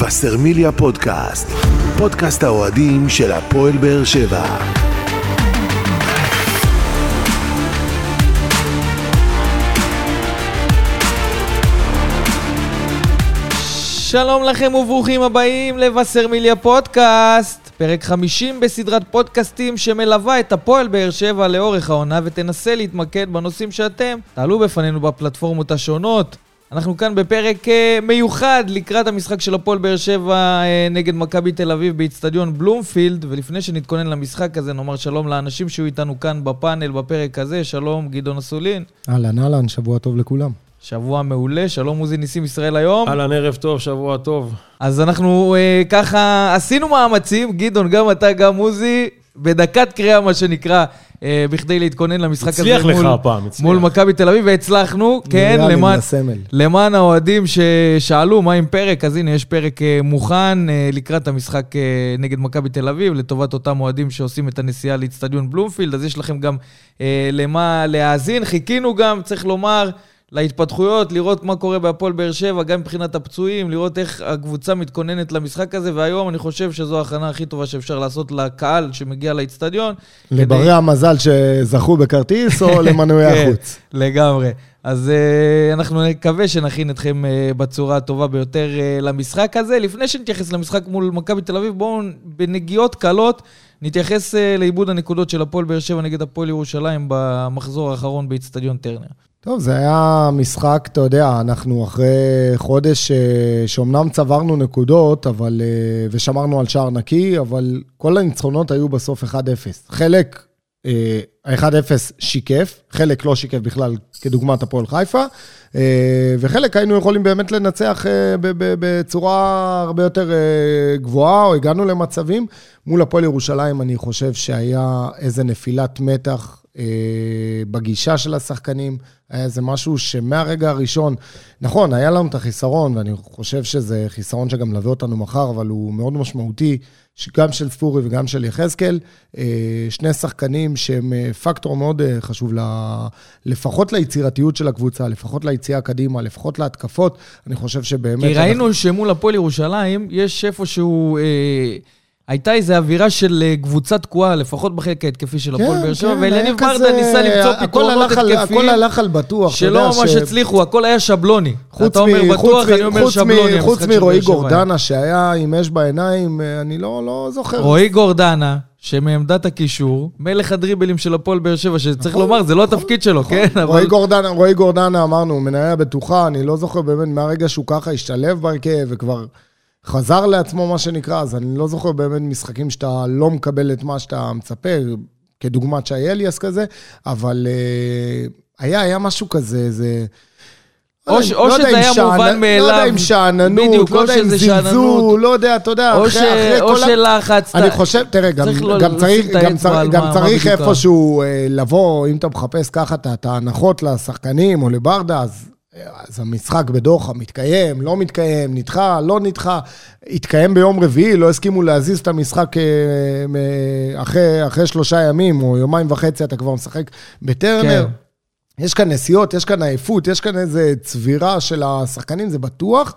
וסרמיליה פודקאסט, פודקאסט האוהדים של הפועל באר שבע. שלום לכם וברוכים הבאים לבשרמיליה פודקאסט, פרק 50 בסדרת פודקאסטים שמלווה את הפועל באר שבע לאורך העונה ותנסה להתמקד בנושאים שאתם תעלו בפנינו בפלטפורמות השונות. אנחנו כאן בפרק אה, מיוחד לקראת המשחק של הפועל באר שבע אה, נגד מכבי תל אביב באיצטדיון בלומפילד, ולפני שנתכונן למשחק הזה נאמר שלום לאנשים שהיו איתנו כאן בפאנל בפרק הזה, שלום גדעון אסולין. אהלן, אהלן, שבוע טוב לכולם. שבוע מעולה, שלום עוזי ניסים ישראל היום. אהלן, ערב טוב, שבוע טוב. אז אנחנו אה, ככה עשינו מאמצים, גדעון, גם אתה, גם עוזי, בדקת קריאה, מה שנקרא, בכדי להתכונן למשחק הזה הצליח לך מול, הפעם, הצליח. מול מכבי תל אביב, והצלחנו, כן, למען. למען האוהדים ששאלו מה עם פרק, אז הנה, יש פרק אה, מוכן אה, לקראת המשחק אה, נגד מכבי תל אביב, לטובת אותם אוהדים שעושים את הנסיעה לאיצטדיון בלומפילד, אז יש לכם גם אה, למה להאזין. חיכינו גם, צריך לומר, להתפתחויות, לראות מה קורה בהפועל באר שבע, גם מבחינת הפצועים, לראות איך הקבוצה מתכוננת למשחק הזה, והיום אני חושב שזו ההכנה הכי טובה שאפשר לעשות לקהל שמגיע לאיצטדיון. לברי המזל שזכו בכרטיס או למנועי כן, החוץ? לגמרי. אז uh, אנחנו נקווה שנכין אתכם uh, בצורה הטובה ביותר uh, למשחק הזה. לפני שנתייחס למשחק מול מכבי תל אביב, בואו בנגיעות קלות נתייחס uh, לאיבוד הנקודות של הפועל באר שבע נגד הפועל ירושלים במחזור האחרון באיצטדיון טרנר. טוב, זה היה משחק, אתה יודע, אנחנו אחרי חודש אה, שאומנם צברנו נקודות, אבל, אה, ושמרנו על שער נקי, אבל כל הניצחונות היו בסוף 1-0. חלק, אה, ה-1-0 שיקף, חלק לא שיקף בכלל, כדוגמת הפועל חיפה, אה, וחלק היינו יכולים באמת לנצח אה, בצורה הרבה יותר אה, גבוהה, או הגענו למצבים. מול הפועל ירושלים, אני חושב שהיה איזה נפילת מתח אה, בגישה של השחקנים. היה איזה משהו שמהרגע הראשון, נכון, היה לנו את החיסרון, ואני חושב שזה חיסרון שגם מלווה אותנו מחר, אבל הוא מאוד משמעותי, גם של ספורי וגם של יחזקאל. אה, שני שחקנים שהם אה, פקטור מאוד אה, חשוב, ל- לפחות ליצירתיות של הקבוצה, לפחות ליציאה קדימה, לפחות להתקפות. אני חושב שבאמת... כי ראינו שמול הפועל ירושלים, יש איפשהו... אה, הייתה איזו אווירה של אה, קבוצה תקועה, לפחות בחלק ההתקפי של הפועל באר שבע, כן, כזה- ברדה ניסה למצוא פתרונות התקפיים. הכל הלך על בטוח, שלא ממש הצליחו, הכל היה שבלוני. אתה אומר בטוח, אני אומר שבלוני. חוץ מרועי. גורדנה, שהיה עם אש בעיניים, אה, אני לא לא זוכר. רועי גורדנה, שמעמדת הקישור, מלך הדריבלים של הפועל באר שבע, שצריך נכון, לומר, זה לא התפקיד שלו, כן? רועי אבל גורדנה, רועי גורדנה, אמרנו, מניה בטוחה, אני לא זוכר באמת מהרגע שהוא ככה השתלב בהרכב וכבר חזר לעצמו, מה שנקרא, אז אני לא זוכר באמת משחקים שאתה לא מקבל את מה שאתה מצפה, כדוגמת שי אליאס כזה, אבל אה, היה, היה משהו כזה, זה... לא או ש- או לא שזה היה שאנ- מובן לא יודע מאליו. אם שאננות, בדיוק, לא או יודע אם. זלזול, לא יודע, אתה יודע, או אחרי ש- אחרי או כל ה- שלחץ. אני חושב, תראה, גם, צריך לא- גם צריך, גם על גם מה- צריך מה איפשהו אה, לבוא, אם אתה מחפש ככה את ההנחות לשחקנים או לברדה, אז, אז המשחק בדוחה מתקיים, לא מתקיים, נדחה, לא נדחה, התקיים ביום רביעי, לא הסכימו להזיז את המשחק אה, מ- אחרי, אחרי שלושה ימים או יומיים וחצי, אתה כבר משחק בטרנר. כן. יש כאן נסיעות, יש כאן עייפות, יש כאן איזה צבירה של השחקנים, זה בטוח,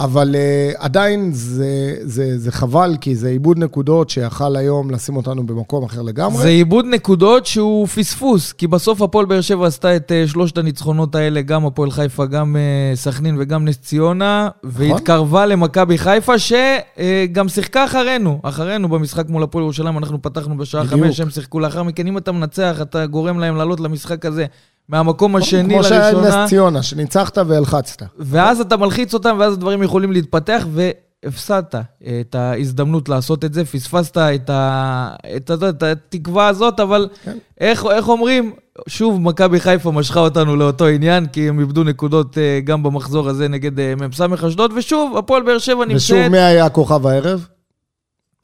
אבל uh, עדיין זה, זה, זה חבל, כי זה איבוד נקודות שיכל היום לשים אותנו במקום אחר לגמרי. זה איבוד נקודות שהוא פספוס, כי בסוף הפועל באר שבע עשתה את אה, שלושת הניצחונות האלה, גם הפועל חיפה, גם אה, סכנין וגם נס ציונה, נכון. והתקרבה למכבי חיפה, שגם שיחקה אחרינו, אחרינו במשחק מול הפועל ירושלים, אנחנו פתחנו בשעה בדיוק. חמש, הם שיחקו לאחר מכן. אם אתה מנצח, אתה גורם להם לעלות למשחק הזה מהמקום השני כמו שהיה עם לראשונה, נס ציונה, שניצחת והלחצת. ואז אתה מלחיץ אותם, ואז הדברים יכולים להתפתח, והפסדת את ההזדמנות לעשות את זה, פספסת את, ה... את, ה... את התקווה הזאת, אבל כן. איך, איך אומרים? שוב, מכבי חיפה משכה אותנו לאותו עניין, כי הם איבדו נקודות אה, גם במחזור הזה נגד אה, מ"ס אשדוד, ושוב, הפועל באר שבע נמצאת... ושוב, מי היה כוכב הערב?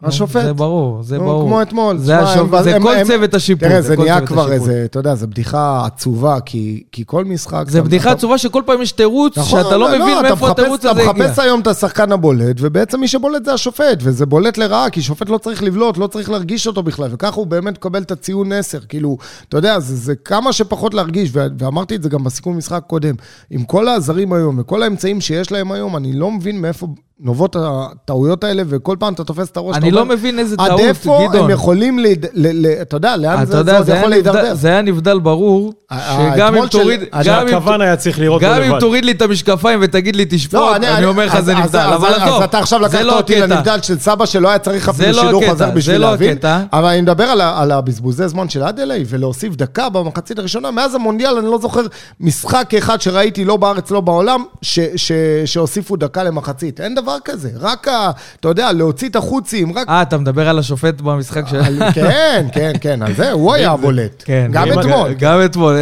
השופט. זה ברור, זה ברור. כמו אתמול. זה, תשמע, השופ... הם- זה הם- כל הם- צוות השיפוט. תראה, זה נהיה כבר. איזה, אתה יודע, זו בדיחה עצובה, כי כי כל משחק... זה אתה- בדיחה אתה- עצובה שכל פעם יש תירוץ, נכון, שאתה לא מבין אתה מאיפה התירוץ הזה אתה הגיע. מחפש היום את השחקן הבולט, ובעצם מי שבולט זה השופט, וזה בולט לרעה, כי שופט לא צריך לבלוט, לא צריך להרגיש אותו בכלל, וככה הוא באמת מקבל את הציון 10. כאילו, אתה יודע, זה, זה כמה שפחות להרגיש, ואמרתי את זה גם בסיכום משחק קודם. עם כל העזרים היום וכל האמצעים שיש להם היום, אני לא מבין מאיפה נובעות הטעויות האלה, וכל פעם אתה תופס את הראש. אני לא אומר, מבין איזה עד טעות, איפה גדעון. הם יכולים, להיד- ל- ל- אתה יודע, לאן אתה זה יודע, זה זה יכול להידרדר? זה היה נבדל ברור, שגם אם של- תוריד... אז גם אם- שהכוון היה צריך לראות גם אם. תוריד לי את המשקפיים ותגיד לי תשפוט, לא, אני אומר לך זה נבדל, אבל עזוב, אז אתה עכשיו זה לקחת לא אותי. לנבדל של סבא שלא היה צריך אפילו לא שידור זה בשביל לא להבין. אבל אני מדבר על הבזבוזי זמן של אדלי, ולהוסיף דקה במחצית הראשונה. מאז המונדיאל אני לא זוכר משחק אחד שראיתי, לא בארץ, לא בעולם, ש- ש- שהוסיפו דקה למחצית. אין דבר כזה. רק, ה- אתה יודע, להוציא את החוצים, רק... אה, אתה מדבר על השופט במשחק של... כן, כן, כן, על זה, הוא היה הבולט. כן, גם ואם- אתמול. גם אתמול,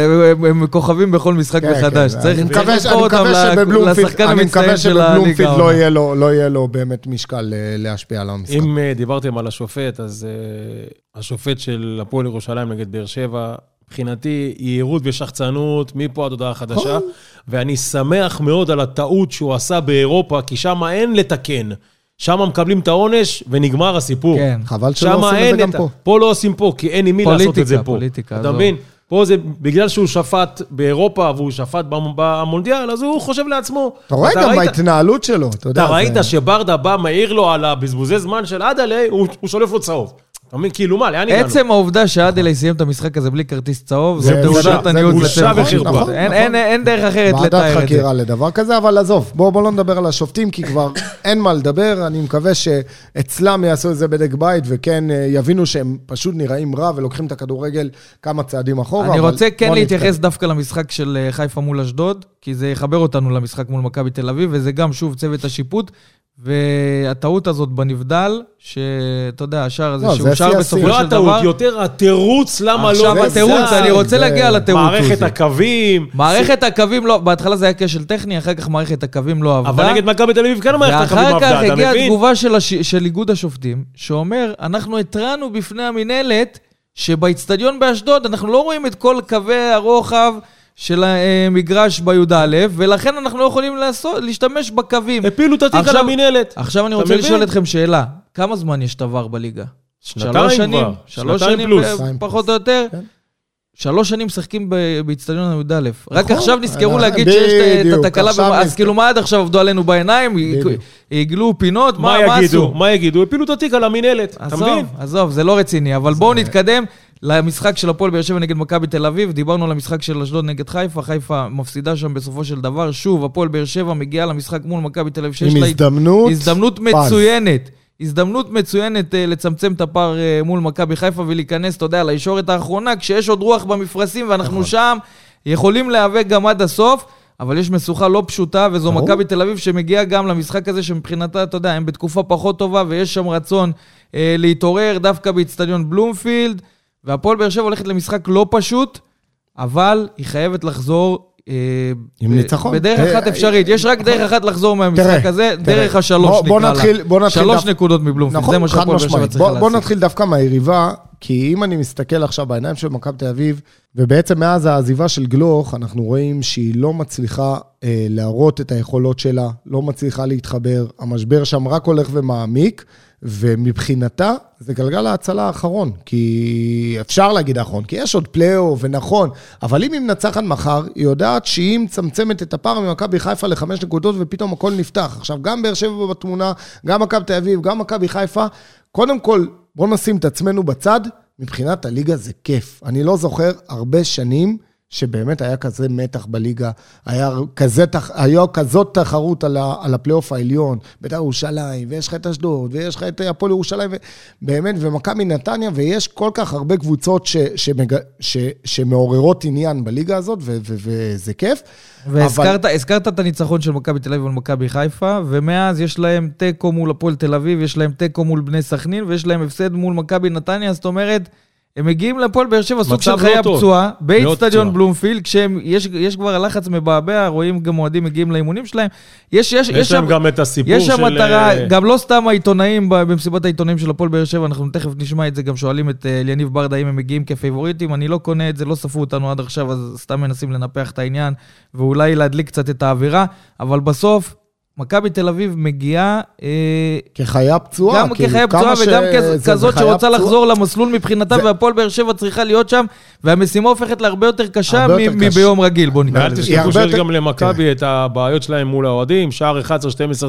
הם- כוכבים בכל משחק כן, מחדש. כן. צריך אני אני אותם לשחקן אני המצטיין של הליגה. העונה. לא יהיה לו- לא יהיה לו באמת משקל אה, להשפיע על המשחק. אם אה, דיברתם על השופט, אז אה, השופט של הפועל ירושלים נגד באר שבע, מבחינתי, יהירות ושחצנות מפה עד הודעה חדשה, ואני שמח מאוד על הטעות שהוא עשה באירופה, כי שם אין לתקן. שם מקבלים את העונש ונגמר הסיפור. כן. חבל שלא עושים את אין זה גם פה. פה לא עושים פה, כי אין עם מי לעשות את זה פוליטיקה, פה. פוליטיקה, אתה עזוב. מבין? פה זה בגלל שהוא שפט באירופה והוא שפט במ- במונדיאל, אז הוא חושב לעצמו. אתה רואה גם בהתנהלות שלו, אתה יודע. אתה ראית זה- שברדה בא, מעיר לו על הבזבוזי זמן של אדלה, הוא שולף לו צהוב. אתה מבין? כאילו מה, לאן הגענו? עצם העובדה שאדלי סיים את המשחק הזה בלי כרטיס צהוב, זה תעודת זה עניות בושה. וחרפה. נכון, אין- נכון. אין- דרך אחרת ועדת לתאר את זה. חקירה לדבר כזה, אבל עזוב, בואו בוא לא נדבר על השופטים, כי כבר אין מה לדבר. אני מקווה שאצלם יעשו את זה בדק בית, וכן אה, יבינו שהם פשוט נראים רע ולוקחים את הכדורגל כמה צעדים אחורה. אני רוצה כן להתייחס. דווקא למשחק של אה, חיפה מול אשדוד, כי זה יחבר אותנו למשחק מול מכבי תל אביב, וזה גם שוב צוות השיפוט. והטעות הזאת בנבדל, שאתה יודע, השער הזה לא, זה שאושר שיא בסופו. לא של דבר. הטעות, יותר התירוץ למה לא... עכשיו. התירוץ, אני רוצה זה- להגיע לתירוץ. מערכת. הקווים. מערכת הקווים לא, בהתחלה זה היה כשל טכני, אחר כך מערכת הקווים לא עבדה. אבל נגד מכבי תל אביב כן מערכת הקווים ואחר כך עבדה, אתה הגיעה מבין? התגובה של, הש... של איגוד השופטים, שאומר, אנחנו התרענו בפני המינהלת שבאיצטדיון באשדוד אנחנו לא רואים את כל קווי הרוחב של המגרש בי"א, ולכן אנחנו לא יכולים לעשות, להשתמש בקווים. הפילו את התיק על המינהלת. עכשיו אני רוצה מבין? לשאול אתכם שאלה, כמה זמן יש תבר בליגה? שנתיים שלוש שנים? כבר. שלוש שנתיים שנים פלוס. ב- שנתיים פחות פלוס. או יותר? כן. שלוש שנים משחקים באיצטדיון הי"א. רק נכון. עכשיו נזכרו אה, להגיד שיש את- התקלה, אז. כאילו מה עד עכשיו עבדו עלינו בעיניים? עיגלו פינות? מה מה מה יגידו? עשו? מה יגידו? הפילו את התיק על המינהלת. אתה מבין? עזוב, זה לא רציני, אבל בואו נתקדם למשחק של הפועל באר שבע נגד מכבי תל אביב. דיברנו על המשחק של אשדוד נגד חיפה, חיפה מפסידה שם בסופו של דבר. שוב, הפועל באר שבע מגיעה למשחק מול מכבי תל אביב, שיש עם לה הזדמנות. הזדמנות. מצוינת. הזדמנות מצוינת אה, לצמצם את הפער אה, מול מכבי חיפה ולהיכנס, אתה יודע, לישורת האחרונה, כשיש עוד רוח במפרשים ואנחנו נכון. שם, יכולים להיאבק גם עד הסוף. אבל יש משוכה לא פשוטה, וזו. מכבי תל אביב שמגיעה גם למשחק הזה, שמבחינתה, אתה יודע, הם בתקופה פחות טובה, ויש שם רצון אה, להתעורר דווקא באיצטדיון בלומפילד, והפועל באר שבע הולכת למשחק לא פשוט, אבל היא חייבת לחזור... אה, עם ניצחון. בדרך אה, אחת אפשרית. יש רק דרך אחת לחזור מהמשחק הזה. דרך השלוש, נקרא לה. בוא נתחיל שלוש נקודות מבלומפילד, זה נכון, מה חד שהפועל באר שבע. צריכה בוא, בוא להשיג. נתחיל דווקא מהיריבה, כי אם אני מסתכל עכשיו בעיניים של מכבי תל אביב, ובעצם מאז העזיבה של גלוך, אנחנו רואים שהיא לא מצליחה אה, להראות את היכולות שלה, לא מצליחה להתחבר, המשבר שם רק הולך ומעמיק, ומבחינתה זה גלגל ההצלה האחרון, כי אפשר להגיד האחרון, כי יש עוד פלייאוף ונכון, אבל אם היא מנצחת מחר, היא יודעת שהיא מצמצמת את הפער ממכבי חיפה לחמש נקודות ופתאום הכל נפתח. עכשיו, גם באר שבע בתמונה, גם מכבי תל אביב, גם מכבי חיפה, קודם כל, בואו נשים את עצמנו בצד, מבחינת הליגה זה כיף. אני לא זוכר הרבה שנים שבאמת היה כזה מתח בליגה, היה, כזה, תח- היה כזאת תחרות על, ה, על הפלייאוף העליון, בית"ר ירושלים, ויש לך את אשדוד, ויש לך את הפועל ירושלים, ו- באמת, ומכבי נתניה, ויש כל כך הרבה קבוצות ש, שמג, ש, שמעוררות עניין בליגה הזאת, ו, ו, וזה כיף. והזכרת הזכרת את הניצחון של מכבי תל אביב על מכבי חיפה, ומאז יש להם תיקו מול הפועל תל אביב, יש להם תיקו מול בני סכנין, ויש להם הפסד מול מכבי נתניה, זאת אומרת, הם מגיעים לפועל באר שבע, סוג של לא חיה טוב. פצועה, מאוד באיצטדיון. בלומפילד, שיש כבר הלחץ מבעבע, רואים גם אוהדים מגיעים לאימונים שלהם. יש, יש, יש להם גם את הסיפור יש של... שם מטרה, אה, גם לא סתם העיתונאים במסיבת העיתונאים של הפועל באר שבע, אנחנו תכף נשמע את זה, גם שואלים את אה, אליניב ברדה אם הם מגיעים כפייבוריטים, אני לא קונה את זה, לא ספרו אותנו עד עכשיו, אז סתם מנסים לנפח את העניין, ואולי להדליק קצת את האווירה, אבל בסוף, מכבי תל אביב מגיעה... אה, כחיה פצועה. גם כאילו, כחיה פצועה ש- וגם כז- זה- זה כזאת חיה שרוצה פצועה. לחזור למסלול מבחינתה, זה- והפועל באר שבע צריכה להיות שם, והמשימה הופכת להרבה יותר קשה הרבה יותר מ- קשה. מביום רגיל, בוא נקרא ואל. תשכחו שיש יותר- גם למכבי את הבעיות שלהם מול האוהדים, שער 11-12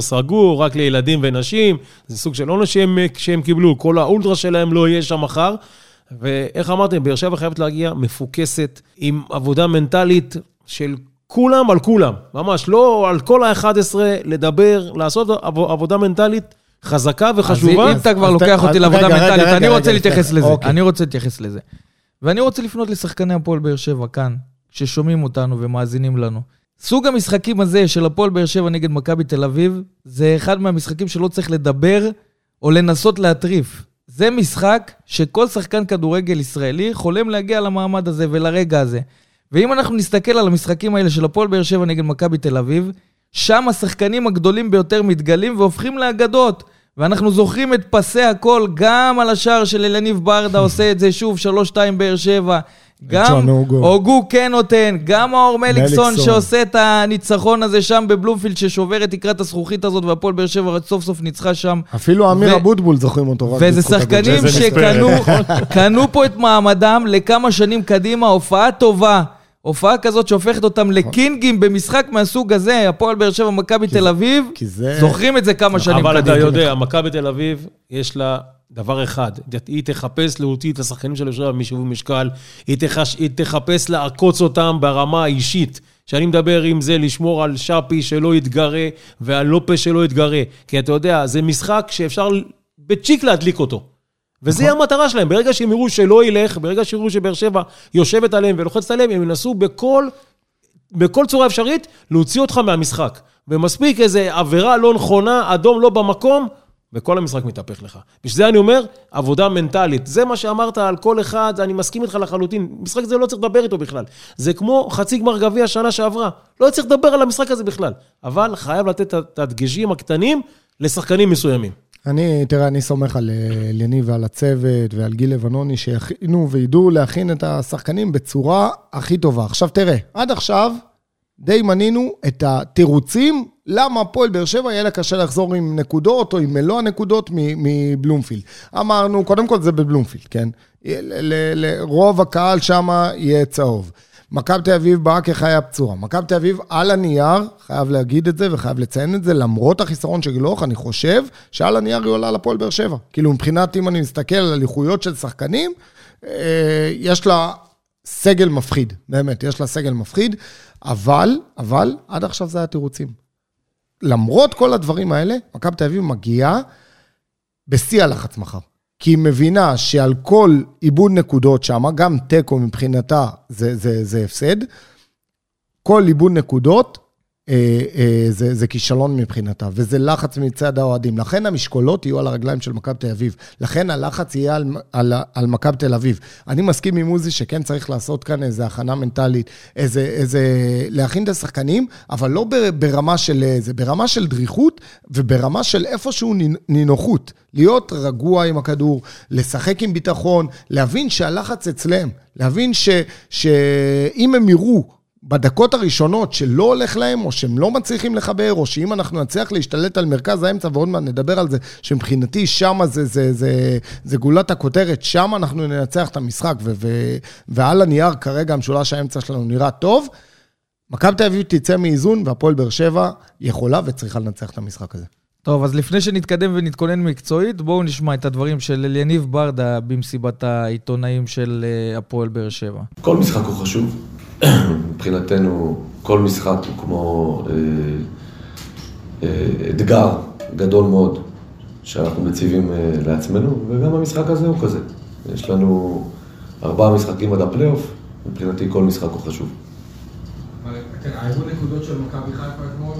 סגור, רק לילדים ונשים, זה סוג של עונש שהם, שהם קיבלו, כל האולטרה שלהם לא יהיה שם מחר. ואיך אמרתם, באר שבע חייבת להגיע מפוקסת, עם עבודה מנטלית של כולם על כולם, ממש, לא על כל ה-11 לדבר, לעשות עב- עבודה מנטלית חזקה אז וחשובה. אם אתה כבר אז לוקח אותי אז לעבודה מנטלית, אני רוצה להתייחס לזה. אוקיי. אני רוצה להתייחס לזה. ואני רוצה לפנות לשחקני הפועל באר שבע כאן, ששומעים אותנו ומאזינים לנו. סוג המשחקים הזה של הפועל באר שבע נגד מכבי תל אביב, זה אחד מהמשחקים שלא צריך לדבר או לנסות להטריף. זה משחק שכל שחקן כדורגל ישראלי חולם להגיע למעמד הזה ולרגע הזה. ואם אנחנו נסתכל על המשחקים האלה של הפועל באר שבע נגד מכבי תל אביב, שם השחקנים הגדולים ביותר מתגלים והופכים לאגדות. ואנחנו זוכרים את פסי הכל, גם על השער של אלניב ברדה עושה את זה שוב, 3-2 באר שבע. גם. אוגו כן נותן, גם מאור מליקסון. שעושה את הניצחון הזה שם בבלומפילד, ששובר את תקרת הזכוכית הזאת, והפועל באר שבע סוף סוף ניצחה שם. אפילו אמיר אבוטבול זוכרים אותו רק וזה. שחקנים שקנו קנו פה את מעמדם לכמה שנים קדימה, הופעה טובה. הופעה כזאת שהופכת אותם לקינגים במשחק מהסוג הזה, הפועל באר שבע, מכבי תל אביב, זה- זוכרים את זה כמה שנים אבל אתה קדימה. יודע, מכבי תל אביב, יש לה דבר אחד, היא תחפש להוציא את השחקנים של יושב משיווי משקל, היא, תחש, היא תחפש לעקוץ אותם ברמה האישית. שאני מדבר עם זה לשמור על שפי שלא יתגרה ועל לופס שלא יתגרה. כי אתה יודע, זה משחק שאפשר בצ'יק להדליק אותו. וזה נכון. המטרה שלהם. ברגע שהם יראו שלא ילך, ברגע שיראו שבאר שבע יושבת עליהם ולוחצת עליהם, הם ינסו בכל בכל צורה אפשרית, להוציא אותך מהמשחק. ומספיק איזו עבירה לא נכונה, אדום לא במקום, וכל המשחק מתהפך לך. בשביל זה אני אומר, עבודה מנטלית. זה מה שאמרת על כל אחד, אני מסכים איתך לחלוטין. משחק זה לא צריך לדבר איתו בכלל. זה כמו חצי גמר גביע שנה שעברה. לא צריך לדבר על המשחק הזה בכלל. אבל חייב לתת את הדגשים הקטנים לשחקנים מסוימים. אני, תראה, אני סומך על אה, יניב ועל הצוות ועל גיל לבנוני, שיכינו וידעו להכין את השחקנים בצורה הכי טובה. עכשיו תראה, עד עכשיו די מנינו את התירוצים למה הפועל באר שבע יהיה לה קשה לחזור עם נקודות או עם מלוא הנקודות מבלומפילד. אמרנו, קודם כל זה בבלומפילד, כן? ל- ל- ל- רוב הקהל שם יהיה צהוב. מכבי תל אביב באה כחיה פצועה. מכבי תל אביב על הנייר, חייב להגיד את זה וחייב לציין את זה, למרות החיסרון של גילוח, אני חושב שעל הנייר היא עולה לפועל באר שבע. כאילו מבחינת, אם אני מסתכל על איכויות של שחקנים, אה, יש לה סגל מפחיד, באמת, יש לה סגל מפחיד, אבל, אבל, עד עכשיו זה היה תירוצים. למרות כל הדברים האלה, מכבי תל אביב מגיעה בשיא הלחץ מחר. כי היא מבינה שעל כל עיבוד נקודות שם, גם תיקו מבחינתה זה, זה, זה הפסד, כל עיבוד נקודות זה, זה כישלון מבחינתה, וזה לחץ מצד האוהדים. לכן המשקולות יהיו על הרגליים של מכבי תל אביב. לכן הלחץ יהיה על, על, על מכבי תל אביב. אני מסכים עם עוזי שכן צריך לעשות כאן איזו הכנה מנטלית, איזה, איזה, להכין את השחקנים, אבל לא ברמה של זה, ברמה של דריכות וברמה של איפשהו נינ- נינוחות. להיות רגוע עם הכדור, לשחק עם ביטחון, להבין שהלחץ אצלם, להבין שאם הם יראו בדקות הראשונות שלא הולך להם, או שהם לא מצליחים לחבר, או שאם אנחנו נצליח להשתלט על מרכז האמצע, ועוד מעט נדבר על זה, שמבחינתי שם זה, זה, זה, זה גולת הכותרת, שם אנחנו ננצח את המשחק, ו, ו, ועל הנייר כרגע המשולש האמצע שלנו נראה טוב. מכבי תל אביב תצא מאיזון, והפועל באר שבע יכולה וצריכה לנצח את המשחק הזה. טוב, אז לפני שנתקדם ונתכונן מקצועית, בואו נשמע את הדברים של אליניב ברדה במסיבת העיתונאים של אה, הפועל באר שבע. כל משחק הוא חשוב. מבחינתנו, כל משחק הוא כמו אה, אה, אתגר גדול מאוד שאנחנו מציבים אה, לעצמנו, וגם המשחק הזה הוא כזה. יש לנו ארבעה משחקים עד הפלייאוף, מבחינתי כל משחק הוא חשוב. אבל תראה, העיבוד נקודות של מכבי חיפה אתמול,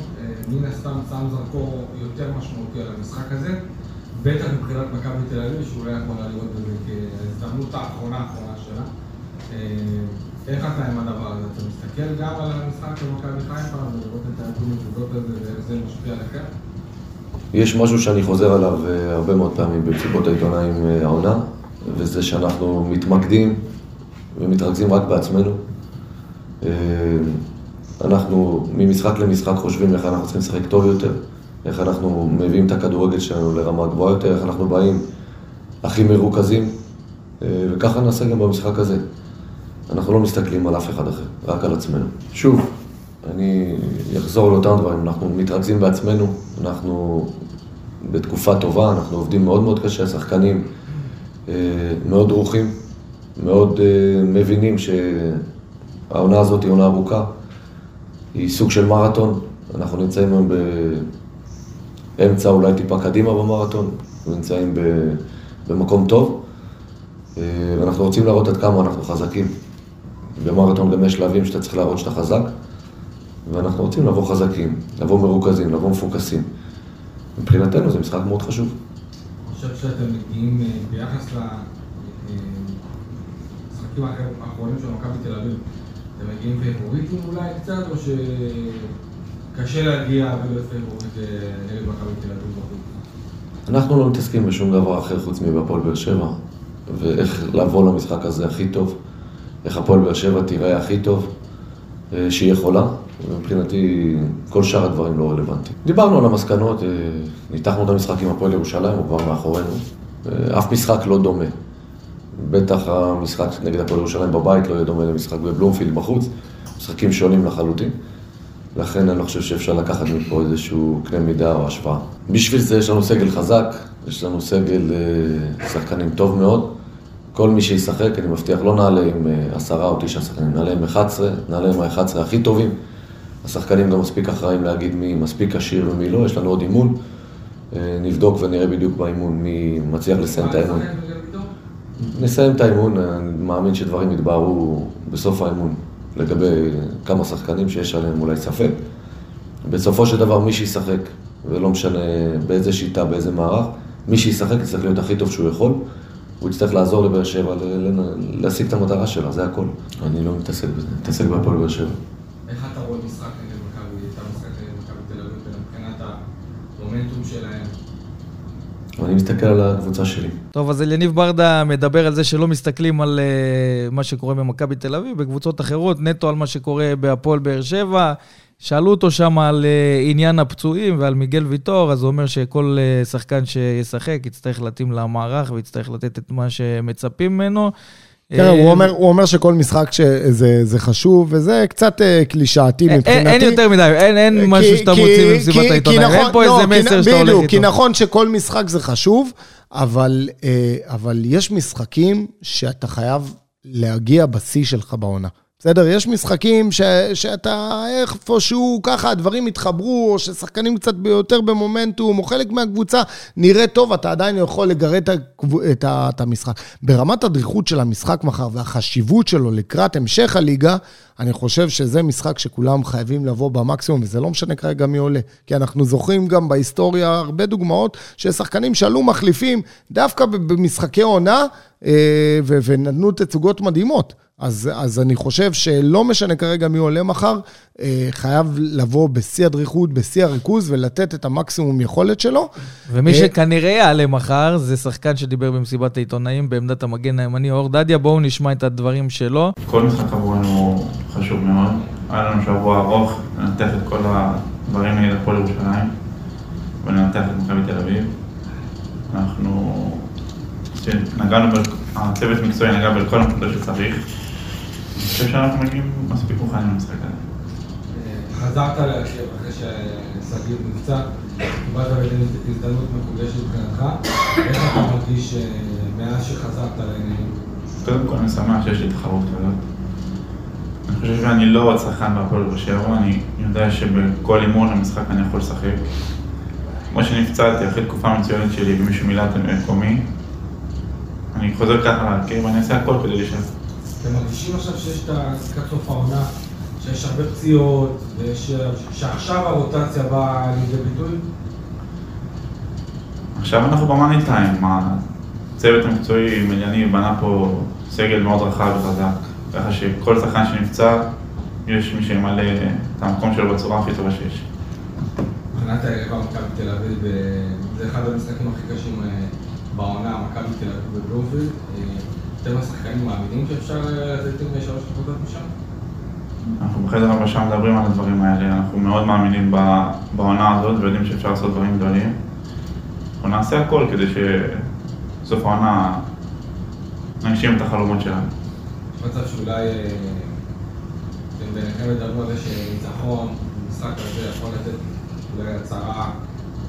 מן הסתם שם זרקור יותר משמעותי על המשחק הזה, בטח מבחינת מכבי תל אביב, שאולי יכולה לראות בזה כהזדמנות האחרונה האחרונה שלה. איך אתה עם הדבר הזה? אתה מסתכל גם על המשחק של מכבי חיפה ולראות את העיבוד נקודות הזה ואיך זה משפיע עליכם? יש משהו שאני חוזר עליו אה, הרבה מאוד פעמים במסיבות העיתונאים אה, העונה, וזה שאנחנו מתמקדים ומתרכזים רק בעצמנו. אה, אנחנו ממשחק למשחק חושבים איך אנחנו צריכים לשחק טוב יותר, איך אנחנו מביאים את הכדורגל שלנו לרמה גבוהה יותר, איך אנחנו באים הכי מרוכזים, וככה נעשה גם במשחק הזה. אנחנו לא מסתכלים על אף אחד אחר, רק על עצמנו. שוב, אני אחזור לאותם דברים, אנחנו מתרכזים בעצמנו, אנחנו בתקופה טובה, אנחנו עובדים מאוד מאוד קשה, השחקנים אה, מאוד דרוכים, מאוד אה, מבינים שהעונה הזאת היא עונה ארוכה, היא סוג של מרתון, אנחנו נמצאים היום באמצע, אולי טיפה קדימה במרתון, נמצאים במקום טוב, אה, ואנחנו רוצים להראות עד כמה אנחנו חזקים. במרתון גם יש שלבים שאתה צריך להראות שאתה חזק, ואנחנו רוצים לבוא חזקים, לבוא מרוכזים, לבוא מפוקסים. מבחינתנו זה משחק מאוד חשוב. אני חושב שאתם מגיעים אה, ביחס למשחקים האחרונים של מכבי תל אביב, אתם מגיעים פייבוריטים אולי קצת, או שקשה להגיע ולהיות פייבוריט אה, נגד מכבי תל אביב? אנחנו לא מתעסקים בשום דבר אחר חוץ מבהפועל באר שבע, ואיך לבוא למשחק הזה הכי טוב, איך הפועל באר שבע תיראה הכי טוב אה, שהיא יכולה, ומבחינתי כל שאר הדברים לא רלוונטיים. דיברנו על המסקנות, אה, ניתחנו את המשחק עם הפועל ירושלים, הוא כבר מאחורינו. אה, אף משחק לא דומה. בטח המשחק נגד הפועל ירושלים בבית לא יהיה דומה למשחק בבלומפילד בחוץ, משחקים שונים לחלוטין. לכן אני לא חושב שאפשר לקחת מפה איזשהו קנה מידה או השוואה. בשביל זה יש לנו סגל חזק, יש לנו סגל שחקנים טוב מאוד. כל מי שישחק, אני מבטיח, לא נעלה עם עשרה או תשעה שחקנים, נעלה עם 11, נעלה עם ה-11 הכי טובים. השחקנים גם מספיק אחראים להגיד מי מספיק עשיר ומי לא, יש לנו עוד אימון. אה, נבדוק ונראה בדיוק באימון מי מצליח לסיים את האימון. נסיים את האימון, אני מאמין שדברים יתבהרו בסוף האימון לגבי כמה שחקנים שיש עליהם אולי ספק. בסופו של דבר מי שישחק, ולא משנה באיזה שיטה, באיזה מערך, מי שישחק יצטרך להיות הכי טוב שהוא יכול. הוא יצטרך לעזור לבאר שבע להשיג את המטרה שלה, זה הכל. אני לא מתעסק בזה, מתעסק בהפועל באר שבע. איך אתה רואה משחק נגד מכבי, את המשחק נגד מכבי תל אביב, מבחינת המומנטום שלהם? אני מסתכל על הקבוצה שלי. טוב, אז אליניב ברדה מדבר על זה שלא מסתכלים על uh, מה שקורה במכבי תל אביב, בקבוצות אחרות, נטו על מה שקורה בהפועל באר שבע. שאלו אותו שם על uh, עניין הפצועים ועל מיגל ויטור, אז הוא אומר שכל uh, שחקן שישחק יצטרך להתאים למערך ויצטרך לתת את מה שמצפים ממנו. תראה, הוא אומר, הוא אומר שכל משחק שזה חשוב, וזה קצת קלישאתי מבחינתי. אין יותר מדי, אין, אין כי, משהו שאתה מוציא במסיבת העיתונאים, נכון, אין פה לא, איזה מסר שאתה הולך איתו. כי נכון שכל משחק זה חשוב, אבל, אבל יש משחקים שאתה חייב להגיע בשיא שלך בעונה. בסדר? יש משחקים ש, שאתה איפשהו ככה, הדברים התחברו, או ששחקנים קצת יותר במומנטום, או חלק מהקבוצה נראה טוב, אתה עדיין יכול לגרד את, את, את המשחק. ברמת הדריכות של המשחק מחר והחשיבות שלו לקראת המשך הליגה, אני חושב שזה משחק שכולם חייבים לבוא במקסימום, וזה לא משנה כרגע מי עולה. כי אנחנו זוכרים גם בהיסטוריה הרבה דוגמאות של שחקנים שעלו מחליפים דווקא במשחקי עונה, אה, ונתנו תצוגות מדהימות. אז, אז אני חושב שלא משנה כרגע מי עולה מחר, אה, חייב לבוא בשיא הדריכות, בשיא הריכוז, ולתת את המקסימום יכולת שלו. ומי אה, שכנראה יעלה מחר, זה שחקן שדיבר במסיבת העיתונאים בעמדת המגן הימני, אור דדיה. בואו נשמע את הדברים שלו. כל משחק עבורנו חשוב מאוד. היה לנו שבוע ארוך, לנתח את כל הדברים נגד הפועל ירושלים, ולנתח את מכבי תל אביב. אנחנו... נגענו, הצוות מקצועי נגע בכל הנקודות שצריך. אני חושב שאנחנו מגיעים מספיק מוכנים למשחק הזה. חזרת להשאיר אחרי ששגית נפצע, קיבלת הזדמנות מקודשת מבחינתך, איך אתה מרגיש אה, מאז שחזרת לעניינים? קודם כל אני שמח שיש לי תחרות כזאת. אני חושב שאני לא עוד שחקן בהפועל באר שבע, אני יודע שבכל אימון המשחק אני יכול לשחק. כמו שנפצעתי אחרי תקופה מצוינת שלי ומישהו מילא את מקומי, אני חוזר ככה להרכב ואני אעשה הכל כדי להישאר. אתם מרגישים עכשיו שיש את לקראת סוף העונה, שיש הרבה פציעות, ושעכשיו הרוטציה באה לידי ביטוי? עכשיו אנחנו במאני טיים, הצוות המקצועי, מליאני בנה פה סגל מאוד רחב וחזק, ככה שכל שחקן שנפצע, יש מי שימלא את המקום שלו בצורה הכי טובה שיש. מבחינת היריבה מכבי תל אביב, אה, זה אחד המשחקים הכי קשים אה, בעונה, מכבי תל אביב בבלומפילד. אתם השחקנים מאמינים שאפשר לצאת עם שלוש נקודות משם? אנחנו בחדר הלבשה מדברים על הדברים האלה, אנחנו מאוד מאמינים בעונה הזאת ויודעים שאפשר לעשות דברים גדולים. אנחנו נעשה הכל כדי שסוף העונה נגשים את החלומות שלנו. יש מצב שאולי אה, אתם ביניכם ידברו על זה שניצחון במשחק הזה יכול לתת אולי הצהרה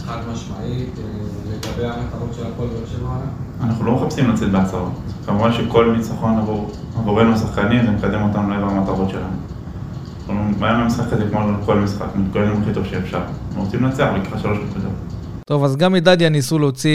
חד משמעית אה, לגבי המטרות של הפועל באר שבע העונה? אנחנו לא מחפשים לצאת בהצהרות. כמובן שכל ניצחון עבור, עבורנו השחקנים זה מקדם אותנו לעבר המטרות שלנו. אנחנו באים למשחק הזה כמו כל משחק, מתכוננים הכי טוב שאפשר. אנחנו רוצים לנצח ולקחה שלוש נקודות. טוב, אז גם מדדיה ניסו להוציא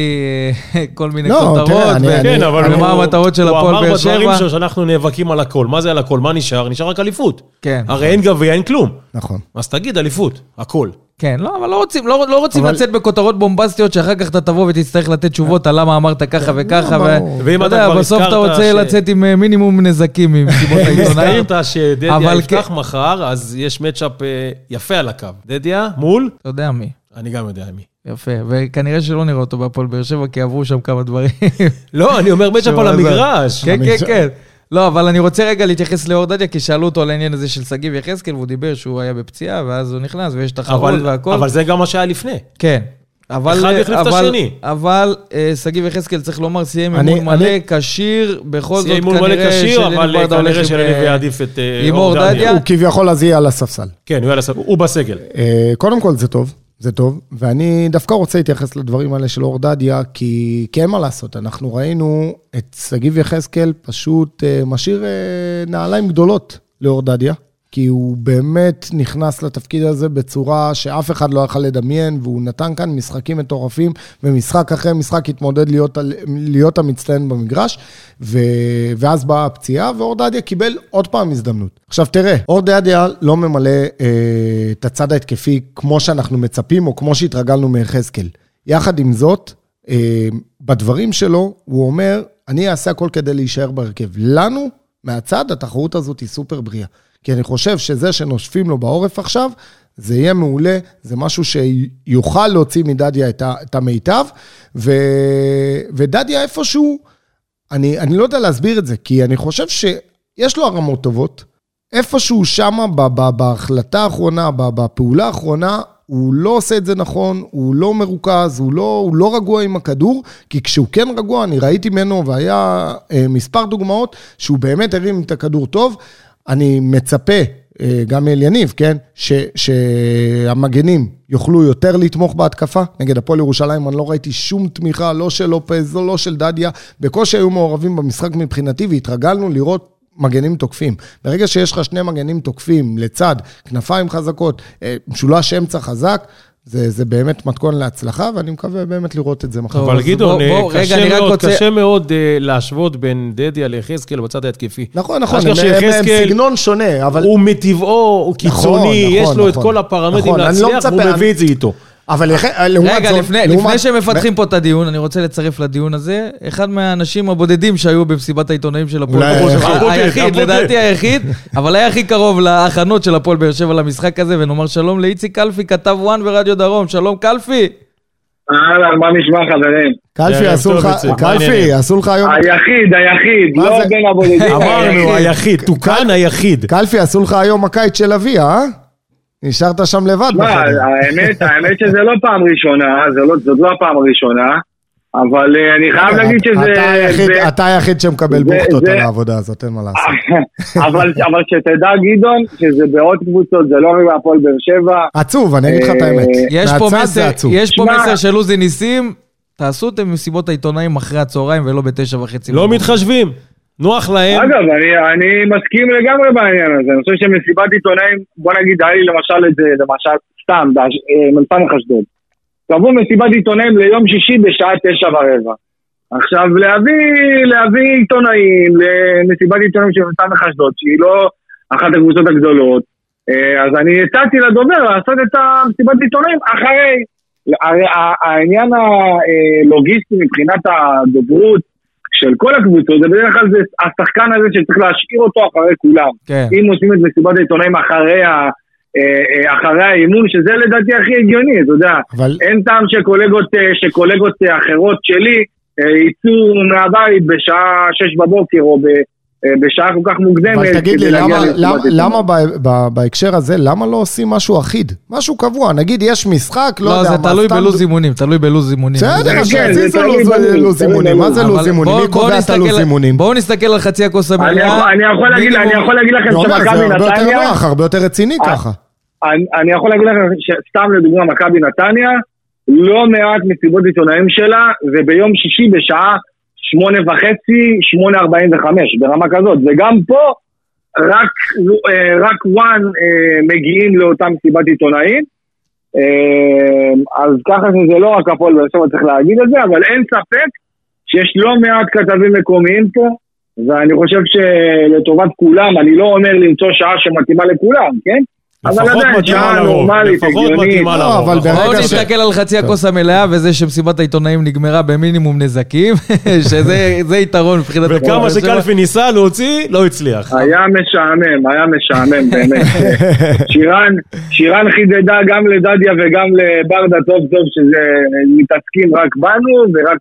אה, כל מיני לא, כותרות. תראה, אני- ו- אני- כן, אבל ומה הוא- המטרות של הפועל באר הוא אמר בדברים שבע. שלו שאנחנו נאבקים על הכל. מה זה על הכל? מה נשאר? נשאר רק אליפות. כן. הרי אין גביע, אין כלום. נכון. אז תגיד אליפות, הכל. כן, לא, אבל לא רוצים, לא, לא רוצים אבל- לצאת בכותרות בומבסטיות שאחר כך אתה תבוא ותצטרך לתת תשובות על למה אמרת ככה וככה, לא, ו- ברור. ואם אתה אתה כבר בסוף אתה רוצה ש- לצאת עם אה, מינימום נזקים ממסיבות העיתונאים. הזכרת שדדיה יפתח כן. מחר, אז יש מצ'אפ אה, יפה על הקו. דדיה מול? אתה יודע מי. אני גם יודע מי. יפה, וכנראה שלא נראה אותו בהפועל באר שבע, כי עברו שם כמה דברים. לא, אני אומר מצ'אפ על המגרש. כן, כן. כן. לא, אבל אני רוצה רגע להתייחס לאור דדיה, כי שאלו אותו על העניין הזה של שגיב יחזקאל, והוא דיבר שהוא היה בפציעה, ואז הוא נכנס, ויש תחרות אבל, והכל. אבל זה גם מה שהיה לפני. כן. אבל, אחד החליף את השני. אבל אה, שגיב יחזקאל, צריך לומר, סיים אני- אימון אני- מלא, כשיר, בכל זאת סיים אימון מלא כנראה כשיר, אבל כנראה עם, שאליניב אה, יעדיף את אה, אור דדיה. דדיה. הוא כביכול אז יהיה על הספסל. כן, הוא היה לס- הוא בסגל. קודם כל זה טוב, זה טוב, ואני דווקא רוצה להתייחס לדברים האלה של אור דדיה, כי, כי אין מה לעשות, אנחנו ראינו את שגיב יחזקאל פשוט אה, משאיר אה, נעליים גדולות לאור דדיה, כי הוא באמת נכנס לתפקיד הזה בצורה שאף אחד לא יכל לדמיין, והוא נתן כאן משחקים מטורפים, ומשחק אחרי משחק התמודד להיות, להיות המצטיין במגרש, ו... ואז באה הפציעה, ואור דדיה קיבל עוד פעם הזדמנות. עכשיו תראה, אור דדיה לא ממלא אה, את הצד ההתקפי כמו שאנחנו מצפים, או כמו שהתרגלנו מיחזקאל. יחד עם זאת, אה, בדברים שלו, הוא אומר, אני אעשה הכל כדי להישאר בהרכב. לנו, מהצד, התחרות הזאת היא סופר בריאה. כי אני חושב שזה שנושפים לו בעורף עכשיו, זה יהיה מעולה, זה משהו שיוכל להוציא מדדיה את, המיטב, ו, ודדיה איפשהו, אני, אני לא יודע להסביר את זה, כי אני חושב שיש לו הרמות טובות, איפשהו שמה בהחלטה האחרונה, בפעולה האחרונה, הוא לא עושה את זה נכון, הוא לא מרוכז, הוא לא, הוא לא רגוע עם הכדור, כי כשהוא כן רגוע, אני ראיתי ממנו, והיה אה, מספר דוגמאות, שהוא באמת הרים את הכדור טוב. אני מצפה, אה, גם מאל יניב, כן, ש, שהמגנים יוכלו יותר לתמוך בהתקפה. נגד הפועל ירושלים אני לא ראיתי שום תמיכה, לא של לופז, לא של דדיה. בקושי היו מעורבים במשחק מבחינתי, והתרגלנו לראות מגנים תוקפים. ברגע שיש לך שני מגנים תוקפים לצד כנפיים חזקות, אה, משולש אמצע חזק, זה, זה באמת מתכון להצלחה, ואני מקווה באמת לראות את זה מחר. אבל גדעון, אה, רגע, קשה אני רק מאוד, רוצה- קשה מאוד אה, להשוות בין דדיה ליחזקאל בצד ההתקפי. נכון, נכון, הם, הם, סגנון שונה, אבל... הוא מטבעו, הוא קיצוני, נכון, יש לו את נכון. כל הפרמטרים נכון, לא להצליח, והוא מצפה, מביא את זה איתו. אבל לח- לעומת רגע, זאת... לפני, לעומת- לפני שמפתחים פה את הדיון, אני רוצה לצרף לדיון הזה, אחד מהאנשים הבודדים שהיו במסיבת העיתונאים של הפועל באר שבע, היחיד. לדעתי היחיד, אבל היה הכי קרוב להכנות של הפועל באר שבע למשחק הזה, ונאמר שלום לאיציק קלפי, כתב וואן ברדיו דרום, שלום קלפי. אהלן, מה נשמע חברים? קלפי, עשו לך, קלפי? עשו לך היום... היחיד, היחיד, לא? בין הבודדים. אמרנו, היחיד, תוקן היחיד. קלפי, עשו לך היום הקיץ של אביה, אה? נשארת שם לבד מה, בחדר. האמת, האמת שזה לא פעם ראשונה, זה לא- זאת לא הפעם הראשונה, אבל אה, אני חייב להגיד שזה... אתה היחיד- זה- אתה היחיד שמקבל בוכטות זה- על העבודה הזאת, אין מה לעשות. אבל אבל שתדע גדעון, שזה בעוד קבוצות, זה לא רק בהפועל באר שבע. עצוב, אני אגיד לך את האמת. יש פה מסר. יש פה מסר של עוזי ניסים, תעשו את מסיבות העיתונאים אחרי הצהריים ולא בתשע וחצי. לא. מתחשבים. נוח להם. אגב, אני, אני מסכים לגמרי בעניין הזה, אני חושב שמסיבת עיתונאים, בוא נגיד, היה לי למשל את זה, למשל, סתם, במ"ס אשדוד. קבעו מסיבת עיתונאים ליום שישי בשעה תשע ורבע. עכשיו, להביא, להביא עיתונאים למסיבת עיתונאים של מ"ס אשדוד, שהיא לא אחת הקבוצות הגדולות, אה, אז אני הצעתי לדובר לעשות את המסיבת עיתונאים אחרי. הרי העניין הלוגיסטי מבחינת הדוברות של כל הקבוצות, זה בדרך כלל זה השחקן הזה שצריך להשאיר אותו אחרי כולם. כן. אם עושים את מסיבת העיתונאים אחרי, ה, אה, אה, אחרי האימון, שזה לדעתי הכי הגיוני, אתה יודע. אבל אין טעם שקולגות, אה, שקולגות אחרות שלי יצאו מהבית בשעה שש בבוקר או, ב, בשעה כל כך מוקדמת. אבל תגיד לי, למה, למה. למה ב- ב- בהקשר הזה, למה לא עושים משהו אחיד? משהו קבוע, נגיד יש משחק, לא, לא, יודע זה מה, תלוי סתם- בלו"ז אימונים, תלוי בלו"ז אימונים. בסדר, כן, זה שיזיזו תלוי לו"ז- אימונים, מה בלו"ז. זה לו"ז אימונים? בואו- מי בואו קובע את הלו"ז נסתכל- אימונים? בואו נסתכל על חצי הכוס אני המלאה. יכול- אני יכול להגיד- לכם שמכבי זה הרבה יותר נתניה... נוח, הרבה יותר רציני אה, ככה. אני, אני יכול להגיד לכם שסתם לדוגמה מכבי נתניה, לא מעט מסיבות עיתונאים שלה, וביום שישי בשעה שמונה וחצי, שמונה ארבעים וחמש, ברמה כזאת. וגם פה, רק, אה, רק וואן אה, מגיעים לאותה מסיבת עיתונאים. אה, אז ככה שזה לא רק הפועל באר שבע צריך להגיד את זה, אבל אין ספק שיש לא מעט כתבים מקומיים פה, ואני חושב שלטובת כולם, אני לא אומר למצוא שעה שמתאימה לכולם, כן? אבל לפחות לרוב, נורמלית, לפחות. מתאימה לא, לרוב. אבל נכון? ברגע בואו ש- נסתכל על חצי הכוס המלאה, וזה שמסיבת העיתונאים נגמרה במינימום נזקים, שזה זה יתרון מבחינת... הפועל וכמה. שקלפי ניסה להוציא, לא הצליח. היה משעמם, היה משעמם באמת. שירן חידדה גם לדדיה וגם לברדה טוב טוב שזה מתעסקים רק בנו ורק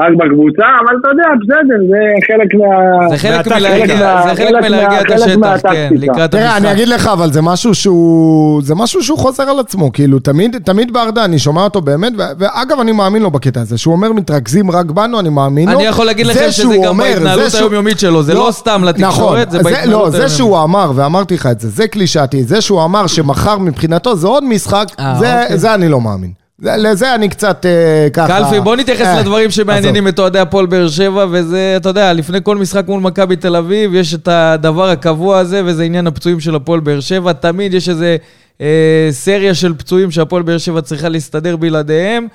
רק בקבוצה, אבל אתה יודע, בסדר, זה חלק מה... זה חלק. מלהרגיע, חלק זה חלק מה- מלהרגיע את חלק השטח, כן. לקראת תראה, אני המשחק. אגיד לך, אבל זה משהו שהוא... זה משהו שהוא חוזר על עצמו, כאילו, תמיד, תמיד ברדה, אני שומע אותו באמת, ו- ואגב, אני מאמין לו בקטע הזה, שהוא אומר, מתרכזים רק בנו, אני מאמין לו. אני יכול להגיד לכם זה שזה גם בהתנהלות היומיומית שלו, זה לא סתם לתקשורת, נכון, זה בהתנהלות לא, זה. שהוא אמר, ואמרתי לך את זה, זה קלישאתי, זה שהוא אמר שמחר מבחינתו זה עוד משחק, אה, זה- אוקיי. זה אני לא מאמין. זה- לזה אני קצת אה, ככה... קלפי, בוא נתייחס אה, לדברים שמעניינים את אוהדי הפועל באר שבע, וזה, אתה יודע, לפני כל משחק מול מכבי תל אביב, יש את הדבר הקבוע הזה, וזה עניין הפצועים של הפועל באר שבע. תמיד יש איזה אה, סריה של פצועים שהפועל באר שבע צריכה להסתדר בלעדיהם.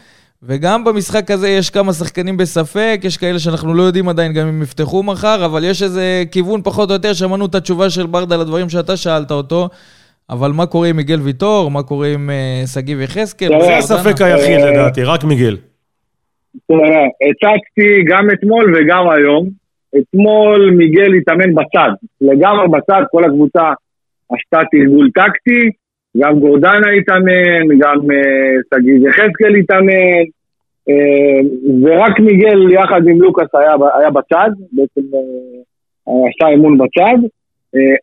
וגם במשחק הזה יש כמה שחקנים בספק, יש כאלה שאנחנו לא יודעים עדיין גם אם יפתחו מחר, אבל יש איזה כיוון פחות או יותר, שמענו את התשובה של ברדה לדברים שאתה שאלת אותו, אבל מה קורה עם מיגל ויטור, מה קורה עם אה, שגיב יחזקאל? זה? הספק היחיד אה, לדעתי, רק מיגל. תראה, הצגתי גם אתמול וגם היום. אתמול מיגל התאמן בצד, לגמרי בצד, כל הקבוצה עשתה תרגול טקטי, גם גורדנה התאמן, גם אה, שגיב יחזקאל התאמן, ורק מיגל יחד עם לוקאס היה, היה בצד, בעצם עשה אימון בצד.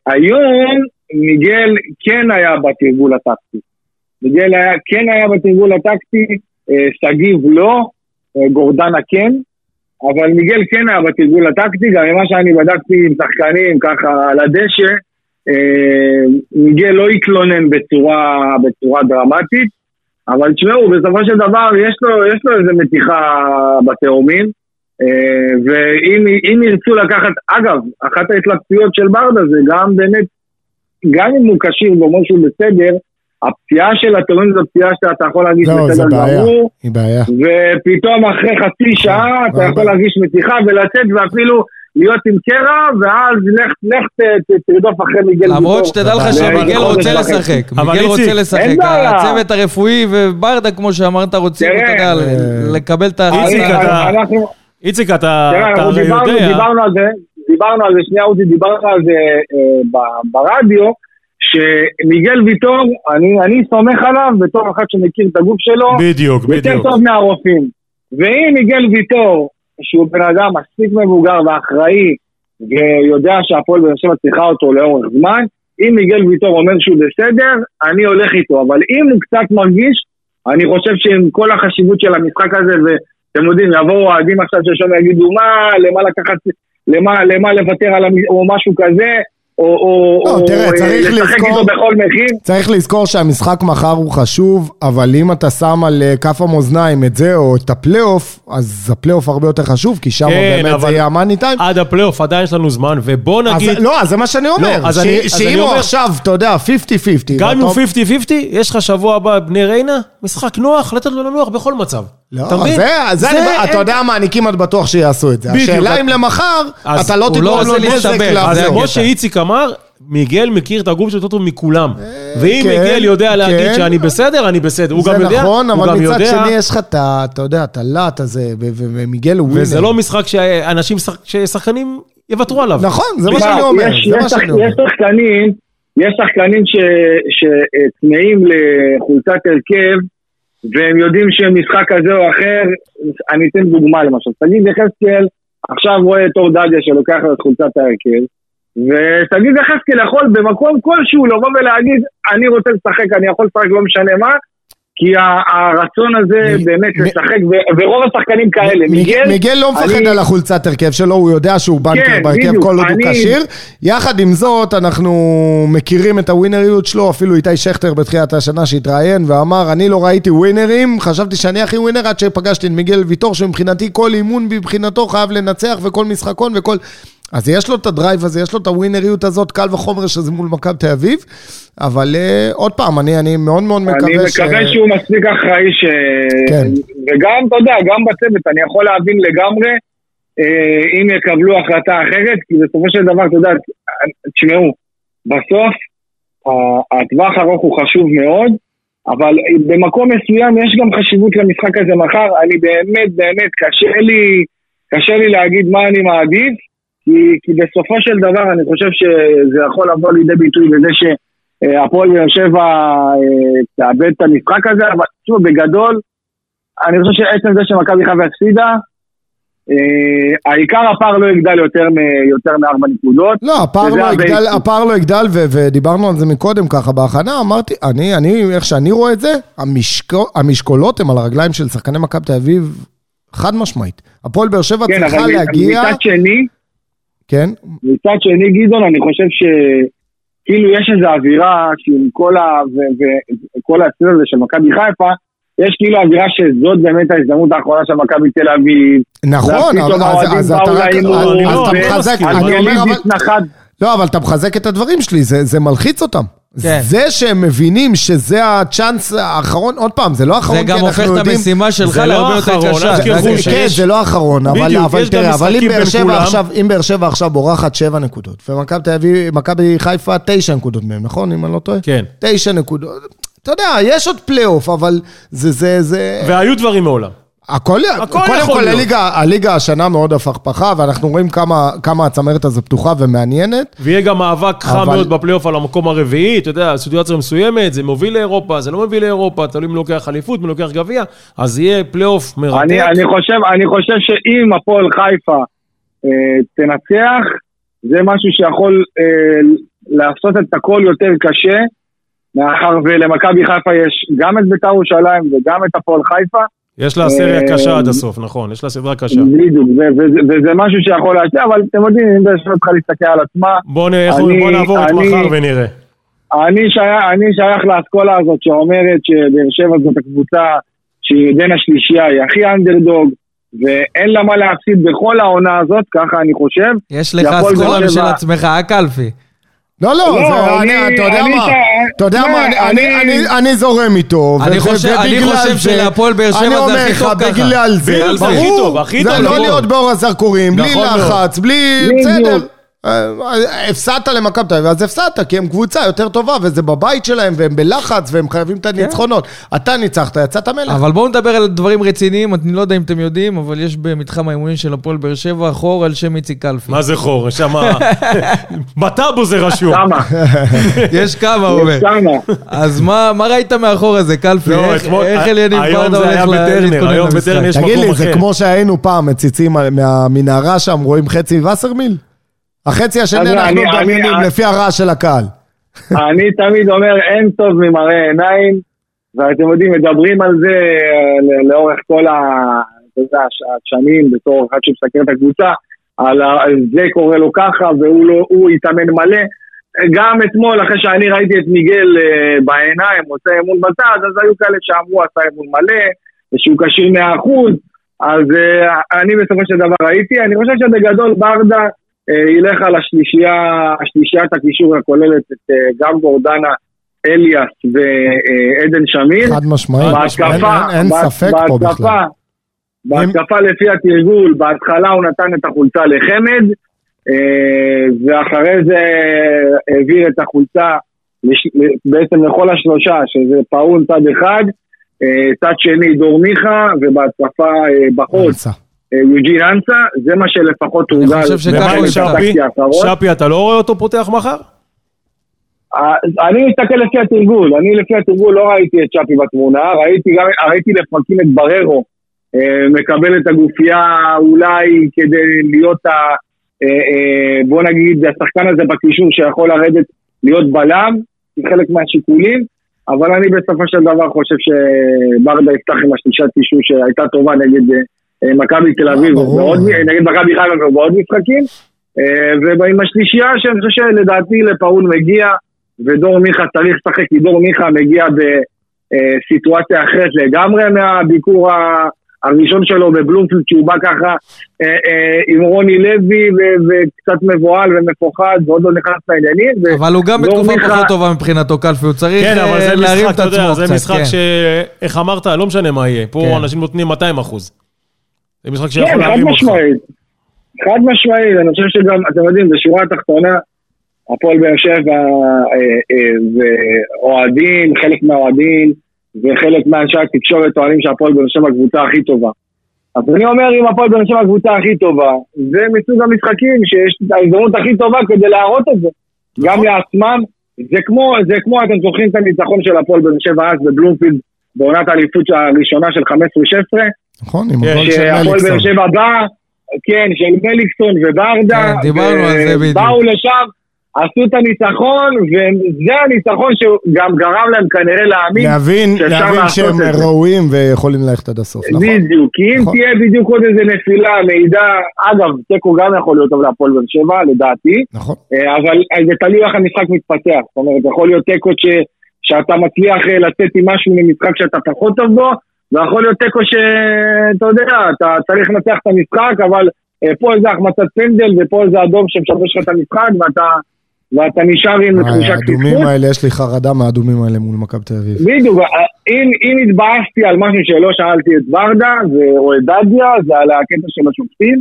היום מיגל כן היה בתרגול הטקטי. מיגל היה, כן היה בתרגול הטקטי, אה, שגיב לא, אה, גורדנה כן, אבל מיגל כן היה בתרגול הטקטי, גם ממה שאני בדקתי עם שחקנים ככה על הדשא, אה, מיגל לא התלונן בצורה, בצורה דרמטית, אבל תשמעו, בסופו של דבר יש לו, יש לו איזה מתיחה בתאומים, ואם אם ירצו לקחת, אגב, אחת ההתלבטויות של ברדה זה גם באמת, גם אם הוא כשיר ואומר שהוא בסדר, הפציעה של התאומים זו פציעה שאתה יכול להרגיש זה בסדר בעיה, גמור, היא בעיה. ופתאום אחרי חצי שעה אתה יכול אבל- להרגיש מתיחה ולצאת ואפילו להיות עם קרע, ואז לך, לך ת- ת- תרדוף אחרי מיגל למרות ויטור. שתדע לך שמיגל רוצה. לשחק. מיגל רוצה לשחק. אין בעיה. הצוות הרפואי וברדה, כמו שאמרת, רוצים, אתה יודע, אה, לקבל את ה... איציק, אתה- אנחנו, איציק, אתה תראה, אתה אנחנו הרי דיברנו, יודע... דיברנו על זה, דיברנו על זה, שנייה עוזי, דיברנו על זה אה, ברדיו, שמיגל ויטור, אני, אני סומך עליו בתור אחד שמכיר את הגוף שלו, בדיוק, יותר בדיוק. טוב מהרופאים. ואם מיגל ויטור, שהוא בן אדם מספיק מבוגר ואחראי, ויודע שהפועל באר שבע צריכה אותו לאורך זמן, אם מיגל ויטור אומר שהוא בסדר, אני הולך איתו. אבל אם הוא קצת מרגיש, אני חושב שעם כל החשיבות של המשחק הזה, ואתם יודעים, יבואו אוהדים עכשיו של שם ויגידו, מה, למה לקחת, למה, למה לוותר על המ... או משהו כזה, או, או, לא, או תראה, אה, צריך לשחק לזכור- איתו בכל מחיר. צריך לזכור שהמשחק מחר הוא חשוב, אבל אם אתה שם על אה, כף המאזניים את זה או את הפלייאוף, אז הפלייאוף הרבה יותר חשוב, כי שם כן, באמת אבל- זה יהיה ה money time. עד הפלייאוף עדיין יש לנו זמן, ובוא נגיד... אז, לא, אז זה מה שאני אומר. לא, אז ש- אני- אז שאם אני הוא אומר- עכשיו, אתה יודע, 50-50. גם אם הוא ואתה- 50-50, יש לך שבוע הבא בני ריינה, משחק נוח, לתת לו לנוח בכל מצב. לא, אתה מבין? זה, זה, אני, אתה אין- יודע מה, אני כמעט בטוח שיעשו את זה. בדיוק. השאלה אם למחר, אז אתה לא לא תגרום לו נזק לזה. אז זה כמו. שאיציק אמר, מיגל מכיר את הגוף שלו יותר טוב מכולם. ואם כן, מיגל יודע להגיד כן. שאני בסדר, אני בסדר. הוא גם זה יודע, נכון, הוא אבל גם מצד יודע, שני יש לך את ה... אתה יודע, את הלהט הזה, ו- ו- ומיגל הוא ווינר. וזה לא משחק שאנשים, שח- ששחקנים יוותרו עליו. נכון, זה מה זה שאני אומר. יש שחקנים, יש שחקנים שצמאים לחולצת הרכב, והם יודעים שמשחק כזה או אחר, אני אתן דוגמה למשל. תגיד יחזקאל, עכשיו רואה את אור דדיה שלוקח לו את חולצת ההרכב, ושגיב יחזקאל יכול במקום כלשהו לבוא ולהגיד, אני רוצה לשחק, אני יכול לשחק, לא משנה מה, כי הרצון הזה באמת לשחק, ורוב השחקנים כאלה, מיגל, מיגל לא מפחד על החולצת הרכב שלו, הוא יודע שהוא banker כן, בהרכב. כל עוד הוא כשיר. יחד עם זאת, אנחנו מכירים את הווינריות שלו, אפילו איתי שכטר בתחילת השנה שהתראיין ואמר, אני לא ראיתי ווינרים, חשבתי שאני הכי ווינר עד שפגשתי את מיגל ויטור, שמבחינתי כל אימון מבחינתו חייב לנצח וכל משחקון וכל... אז יש לו את ה drive הזה, יש לו את הווינריות הזאת, קל וחומר שזה מול מכבי תל אביב, אבל אה, עוד פעם, אני, אני מאוד מאוד אני מקווה ש... מקווה שהוא מספיק אחראי ש... כן. וגם, אתה יודע, גם בצוות, אני יכול להבין לגמרי אה, אם יקבלו החלטה אחרת, כי בסופו של דבר, אתה יודע, תשמעו, בסוף הטווח הארוך הוא חשוב מאוד, אבל במקום מסוים יש גם חשיבות למשחק הזה מחר, אני באמת, באמת, קשה לי, קשה לי להגיד מה אני מעדיף, כי, כי בסופו של דבר אני חושב שזה יכול לבוא לידי ביטוי בזה ש... אה, הפועל באר שבע אה, תאבד את המשחק הזה, אבל שוב, בגדול, אני חושב שעצם זה שמכבי חיפה הפסידה, אה, העיקר הפער לא יגדל יותר מ- יותר מארבע נקודות. לא, הפער לא יגדל, ה basic. הפער לא יגדל, ו- ודיברנו על זה מקודם ככה בהכנה, אמרתי, אני, אני, איך שאני רואה את זה, המשקו, המשקולות הם על הרגליים של שחקני מכבי תל אביב, חד משמעית. הפועל באר שבע כן, צריכה אבל להגיע, מצד שני, כן, מצד שני, גדעון, אני חושב שכאילו יש איזו אווירה שעם כל ה... ו- וכל הסביב הזה של מכבי חיפה, יש כאילו אווירה שזאת באמת ההזדמנות האחרונה של מכבי תל אביב. נכון, אבל אז, אתה רק, אז אתה מחזק. אני אומר, אבל, לא, אבל אתה מחזק את הדברים שלי, זה, זה מלחיץ אותם. כן. זה שהם מבינים שזה הצ'אנס האחרון, עוד פעם, זה לא האחרון, זה גם הופך את יודעים... המשימה שלך זה לא להרבה יותר קשה. כן, זה לא האחרון, אבל, בדיוק, אבל תראה, אבל אם באר שבע. עכשיו, אם באר שבע עכשיו בורחת שבע נקודות, ומכבי תל אביב, מכבי חיפה תשע נקודות מהם, נכון? אם אני לא טועה? כן. תשע נקודות. אתה יודע, יש עוד פלייאוף, אבל זה, זה, זה... והיו דברים מעולם. הכל, הכל קודם יכול כל, להיות. הליגה, הליגה השנה מאוד הפכפכה, ואנחנו רואים כמה, כמה הצמרת הזו פתוחה ומעניינת. ויהיה גם מאבק חם אבל- מאוד בפלייאוף על המקום הרביעי, אתה יודע, סיטואציה מסוימת, זה מוביל לאירופה, זה לא מוביל לאירופה, תלוי מי לוקח אליפות, מי לוקח גביע, אז יהיה פלייאוף מרתק. אני, אני, חושב, אני חושב שאם הפועל חיפה אה, תנצח, זה משהו שיכול אה, לעשות את הכל יותר קשה, מאחר ולמכבי חיפה יש גם את בית"ר ירושלים וגם את הפועל חיפה. יש לה סריה אה, קשה עד הסוף, נכון, יש לה סדרה קשה. בדיוק, וזה- משהו שיכול להשפיע, אבל אתם יודעים, אם באר שבע צריכה להסתכל על עצמה, בוא נ- איך אני- אומרים, בוא נעבור את אני- מחר ונראה. אני שייך, אני לאסכולה הזאת שאומרת שבאר שבע זאת הקבוצה שהיא בין השלישייה, היא הכי אנדרדוג, ואין לה מה להפסיד בכל העונה הזאת, ככה אני חושב. יש לך אסכולה משל שבע- עצמך, הקלפי. לא, לא, לא, זה, אני- אני, אתה יודע אני מה, אתה יודע לא, מה, אני- אני- אני- אני- אני זורם איתו. אני חושב- אני זה- שלהפועל באר שבע אני זה אומר הכי לך, טוב ככה. בגלל זה, בדיוק, זה הכי ברור, טוב, הכי זה טוב, לא. להיות באור הזרקורים, בלי נכון. לחץ, בלי. בסדר. הפסדת למכבי תל אביב, אז הפסדת, כי הם קבוצה יותר טובה, וזה בבית שלהם, והם בלחץ, והם חייבים את הניצחונות. אתה ניצחת, יצאת מלך. אבל בואו נדבר על דברים רציניים, אני לא יודע אם אתם יודעים, אבל יש במתחם האימונים של הפועל באר שבע חור על שם איציק קלפי. מה זה חור? שם... בטאבו זה רשום. שמה, יש כמה, הוא אומר. אז מה מה ראית מאחור הזה, קלפי? לא, איך- אליניב ברדה זה היה הולך להתכונן היום למשחק? בטרנר יש תגיד לי, זה. כמו שהיינו פעם מציצים מהמנהרה שם, רואים חצי וסרמיל? החצי השני אנחנו מדמיינים לפי הרעש של הקהל. אני תמיד אומר, אין טוב ממראה עיניים, ואתם יודעים, מדברים על זה אה, לאורך כל השנים, בתור אחד שמסקר את הקבוצה, על זה קורה לו ככה, והוא לא, הוא התאמן מלא. גם אתמול, אחרי שאני ראיתי את מיגל אה, בעיניים, עושה אמון בצד, אז היו כאלה שאמרו, עשה אמון מלא, ושהוא כשיר 100%, אז אה, אני בסופו של דבר ראיתי. אני חושב שבגדול ברדה ילך על השלישייה, השלישיית הקישור הכוללת את אה, גם גורדנה, אליאס ועדן שמיר. חד משמעית. בהתקפה, אין- אין בהת- ספק פה בהתקפה- בכלל. בהתקפה לפי התרגול, בהתחלה הוא נתן את החולצה לחמד, אה, ואחרי זה העביר את החולצה לש- בעצם לכל השלושה, שזה פאון צד אחד, אה, צד שני דור מיכה, ובהתקפה אה, בחוץ. אה, יוג'ין אנסה, זה מה שלפחות אני הורגל. חושב שככה הוא. שפי? שפי, אתה לא רואה אותו פותח מחר? אה, אני מסתכל לפי התרגול, אני לפי התרגול לא ראיתי את שפי בתמונה, ראיתי ראיתי לפרקים את בררו אה, מקבל את הגופייה אולי כדי להיות, ה, אה, אה, בוא נגיד, השחקן הזה בקישור שיכול לרדת להיות בלם, חלק מהשיקולים, אבל אני בסופו של דבר חושב שברדה יפתח עם השלישת קישור שהייתה טובה נגד אה, מכבי תל אביב, נגד מכבי חיפה ובעוד משחקים, אה, ועם השלישייה שאני חושב שלדעתי לפאול מגיע, ודור מיכה צריך לשחק, כי דור מיכה מגיע בסיטואציה אחרת לגמרי מהביקור ה- הראשון שלו בבלומפילד, שהוא בא ככה אה, אה, עם רוני לוי וקצת מבוהל ומפוחד, ועוד לא נכנס לעניינים. אבל הוא גם בתקופה מיכה- פחות טובה מבחינתו, קלפי, הוא צריך כן, אבל אה, זה להרים משחק, את אתה יודע, עצמו זה קצת, משחק כן. ש... איך אמרת? לא משנה מה יהיה. פה כן. אנשים נותנים 200 אחוז. זה משחק כן, שיכול להרים אותך. משמעית. חד משמעית, אני חושב שגם, אתם יודעים, בשורה התחתונה, הפועל באר שבע אה, אה, ואוהדים, חלק מהאוהדים וחלק מאנשי התקשורת טוענים שהפועל באר שבע הקבוצה הכי טובה. אז אני אומר, אם הפועל באר שבע הקבוצה הכי טובה, זה מסוג המשחקים שיש את ההזדמנות הכי טובה כדי להראות את זה. גם לעצמם, זה כמו, זה כמו, אתם זוכרים את הניצחון של הפועל באר שבע אז בבלומפילד, בעונת האליפות הראשונה של 15-16? נכון, עם כן, הגול של שהפועל באר מליקסון. שבע בא, כן, של מליקסון וברדה, כן, דיברנו על זה בדיוק. באו לשם, עשו את הניצחון, וזה הניצחון שגם גרם להם כנראה להאמין. להבין, להבין שהם. ראויים ויכולים ללכת עד הסוף, נכון? בדיוק, כי אם נכון. תהיה בדיוק עוד איזה נפילה, מעידה, אגב, תיקו גם יכול להיות טוב להפועל באר שבע, לדעתי, נכון. אה, אבל אה, זה תלוי איך המשחק מתפתח. זאת אומרת, יכול להיות תיקו ש- שאתה מצליח אה, לצאת עם משהו ממשחק שאתה פחות טוב בו, ויכול להיות תיקו שאתה יודע, אתה צריך לנצח את המשחק, אבל אה, פה איזה החמצת פנדל, ופה איזה אדום שמשבש לך את המשחק, ואתה, ואתה נשאר עם וואי, תחושת האדומים פספוס. האלה, יש לי חרדה מהאדומים האלה מול מכבי תל אביב. בדיוק, אה, אם, אם התבאסתי על משהו שלא שאלתי את ורדה או את דדיה, זה על הקטע של השופטים.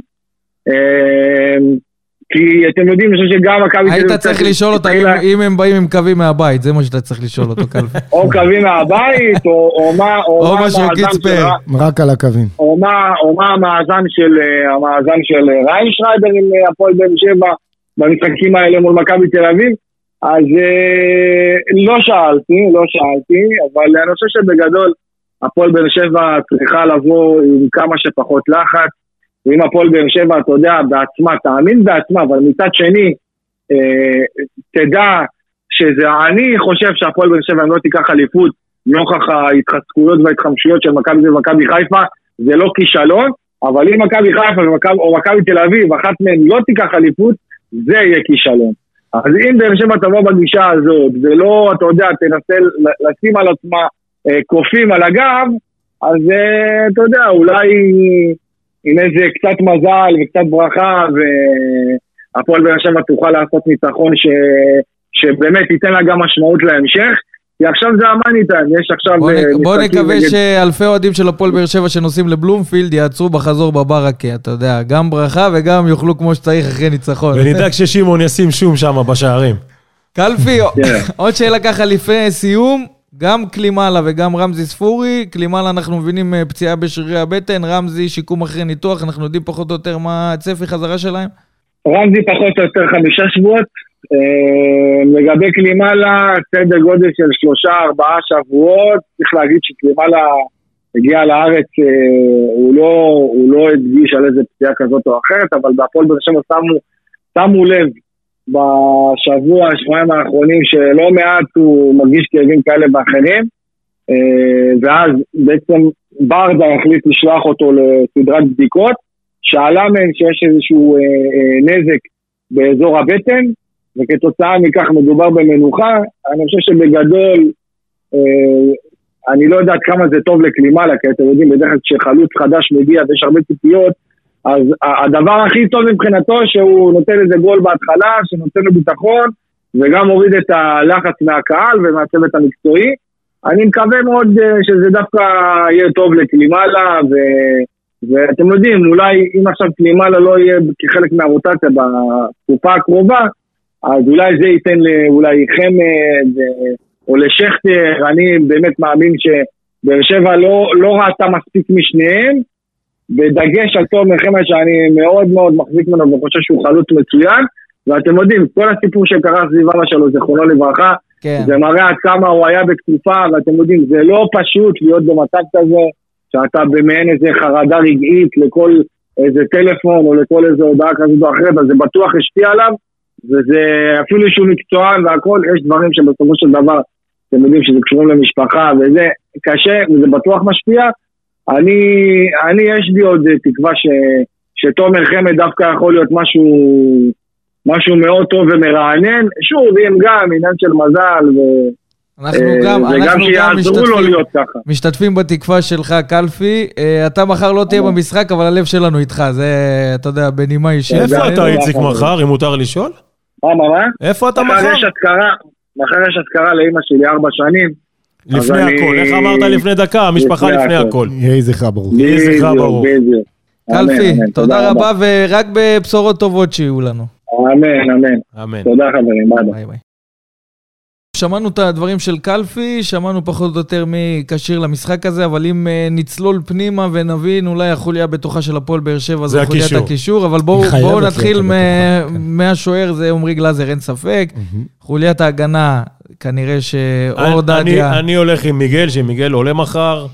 כי אתם יודעים, אני חושב שגם מכבי... היית צריך לשאול אותה צריך אם- הם באים עם קווים מהבית, זה מה שאתה צריך לשאול אותו, קלפי. או קווים מהבית, או, או מה, או או מה המאזן קיצפר. של, רק על הקווים. או מה, או מה המאזן של, אה, המאזן של אה, ריינשרייבר עם אה, הפועל באר שבע במשחקים האלה מול מכבי תל אביב. אז אה, לא שאלתי, לא שאלתי, אבל אני חושב שבגדול הפועל באר שבע צריכה לבוא עם כמה שפחות לחץ. ואם הפועל באר שבע, אתה יודע, בעצמה, תאמין בעצמה, אבל מצד שני, אה, תדע שזה, אני חושב שהפועל באר שבע אם לא תיקח אליפות נוכח ההתחזקויות וההתחמשויות של מכבי אביב ומכבי חיפה, זה לא כישלון, אבל אם מכבי חיפה או מכבי תל אביב, אחת מהן לא תיקח אליפות, זה יהיה כישלון. אז אם באר שבע תבוא בגישה הזאת, ולא, אתה יודע, תנסה לשים על עצמה אה, קופים על הגב, אז אה, אתה יודע, אולי עם איזה קצת מזל וקצת ברכה, והפועל באר שבע תוכל לעשות ניצחון ש... שבאמת ייתן לה גם משמעות להמשך. כי עכשיו זה המאני טיים, יש עכשיו... בוא אה, נ- בוא נקווה נגד- שאלפי אוהדים של הפועל באר שבע שנוסעים לבלומפילד יעצרו בחזור בברקה, אתה יודע, גם ברכה וגם יאכלו כמו שצריך אחרי ניצחון. ונדאג ששמעון ישים שום שם בשערים. קלפי, כן. עוד שאלה ככה לפני סיום, גם קלימאלה וגם רמזי ספורי, קלימאלה אנחנו מבינים אה, פציעה בשרירי הבטן, רמזי שיקום אחרי ניתוח, אנחנו יודעים פחות או יותר מה הצפי חזרה שלהם? רמזי פחות או יותר חמישה שבועות. אה, לגבי קלימאלה, סדר גודל של שלושה, ארבעה שבועות. צריך להגיד שקלימאלה הגיע לארץ, אה, הוא לא, הוא לא הדגיש על איזה פציעה כזאת או אחרת, אבל בהפועל באר שבע שמו, שמו לב בשבוע, שבועיים האחרונים, שלא מעט הוא מרגיש כאבים כאלה ואחרים. אה, ואז בעצם ברדה החליט לשלוח אותו לסדרת בדיקות. שעלה מהן שיש איזשהו אה, אה, נזק באזור הבטן, וכתוצאה מכך מדובר במנוחה. אני חושב שבגדול, אני לא יודעת כמה זה טוב לקלימאלה, כי אתם יודעים, בדרך כלל כשחלוץ חדש מגיע ויש הרבה ציפיות, אז הדבר הכי טוב מבחינתו שהוא נותן איזה גול בהתחלה, שנותן לו ביטחון, וגם מוריד את הלחץ מהקהל ומהצוות המקצועי. אני מקווה מאוד אה, שזה דווקא יהיה טוב לקלימאלה, ו... ואתם יודעים, אולי אם עכשיו קלימאלה לא יהיה כחלק מהרוטציה בתקופה הקרובה, אז אולי זה ייתן אולי חמד אה, או לשכטר, אני באמת מאמין שבאר שבע לא, לא ראתה מספיק משניהם, בדגש על תומר חמד שאני מאוד מאוד מחזיק ממנו וחושב שהוא חלוץ מצוין, ואתם יודעים, כל הסיפור שקרה סביב אבא שלו, זיכרונו לברכה, כן. זה מראה עד כמה הוא היה בתקופה, ואתם יודעים, זה לא פשוט להיות במצב כזה. שאתה במעין איזה חרדה רגעית לכל איזה טלפון או לכל איזה הודעה כזאת או אחרת, אז זה בטוח השפיע עליו, וזה אפילו שהוא מקצוען והכל, יש דברים שבסופו של דבר, אתם יודעים שזה קשורים למשפחה וזה קשה, וזה בטוח משפיע. אני, אני יש לי עוד תקווה ש, שתומר חמד דווקא יכול להיות משהו, משהו מאוד טוב ומרענן. שוב, אם גם עניין של מזל ו... אנחנו אה, גם, אנחנו גם שיעזרו לו משתתפים, להיות ככה. משתתפים בתקווה שלך, קלפי. אה, אתה מחר לא תהיה במשחק, אבל הלב שלנו איתך, זה, אתה יודע, בנימה אישית. איפה אתה, איציק, מחר, אם מותר לשאול? מה, מה, מה? איפה אתה מחר מחר? יש אזכרה, מחר יש אזכרה לאימא שלי ארבע שנים. לפני הכל. איך אמרת לפני דקה? המשפחה לפני לפני הכל. יהי זכרה ברוך. יהי זכרה ברוך. קלפי. תודה רבה, ורק בבשורות טובות שיהיו לנו. אמן, אמן. אמן. תודה חברים, ביי ביי. שמענו את הדברים של קלפי, שמענו פחות או יותר מי כשיר למשחק הזה, אבל אם אה, נצלול פנימה ונבין, אולי החוליה הבטוחה של הפועל באר שבע זה חוליית הקישור. הקישור, אבל בואו להיות נתחיל מ- כן. מהשוער, זה עמרי גלאזר, אין ספק. חוליית ההגנה, כנראה שאור אני- דדיה... אני הולך עם מיגל, שמיגל עולה מחר.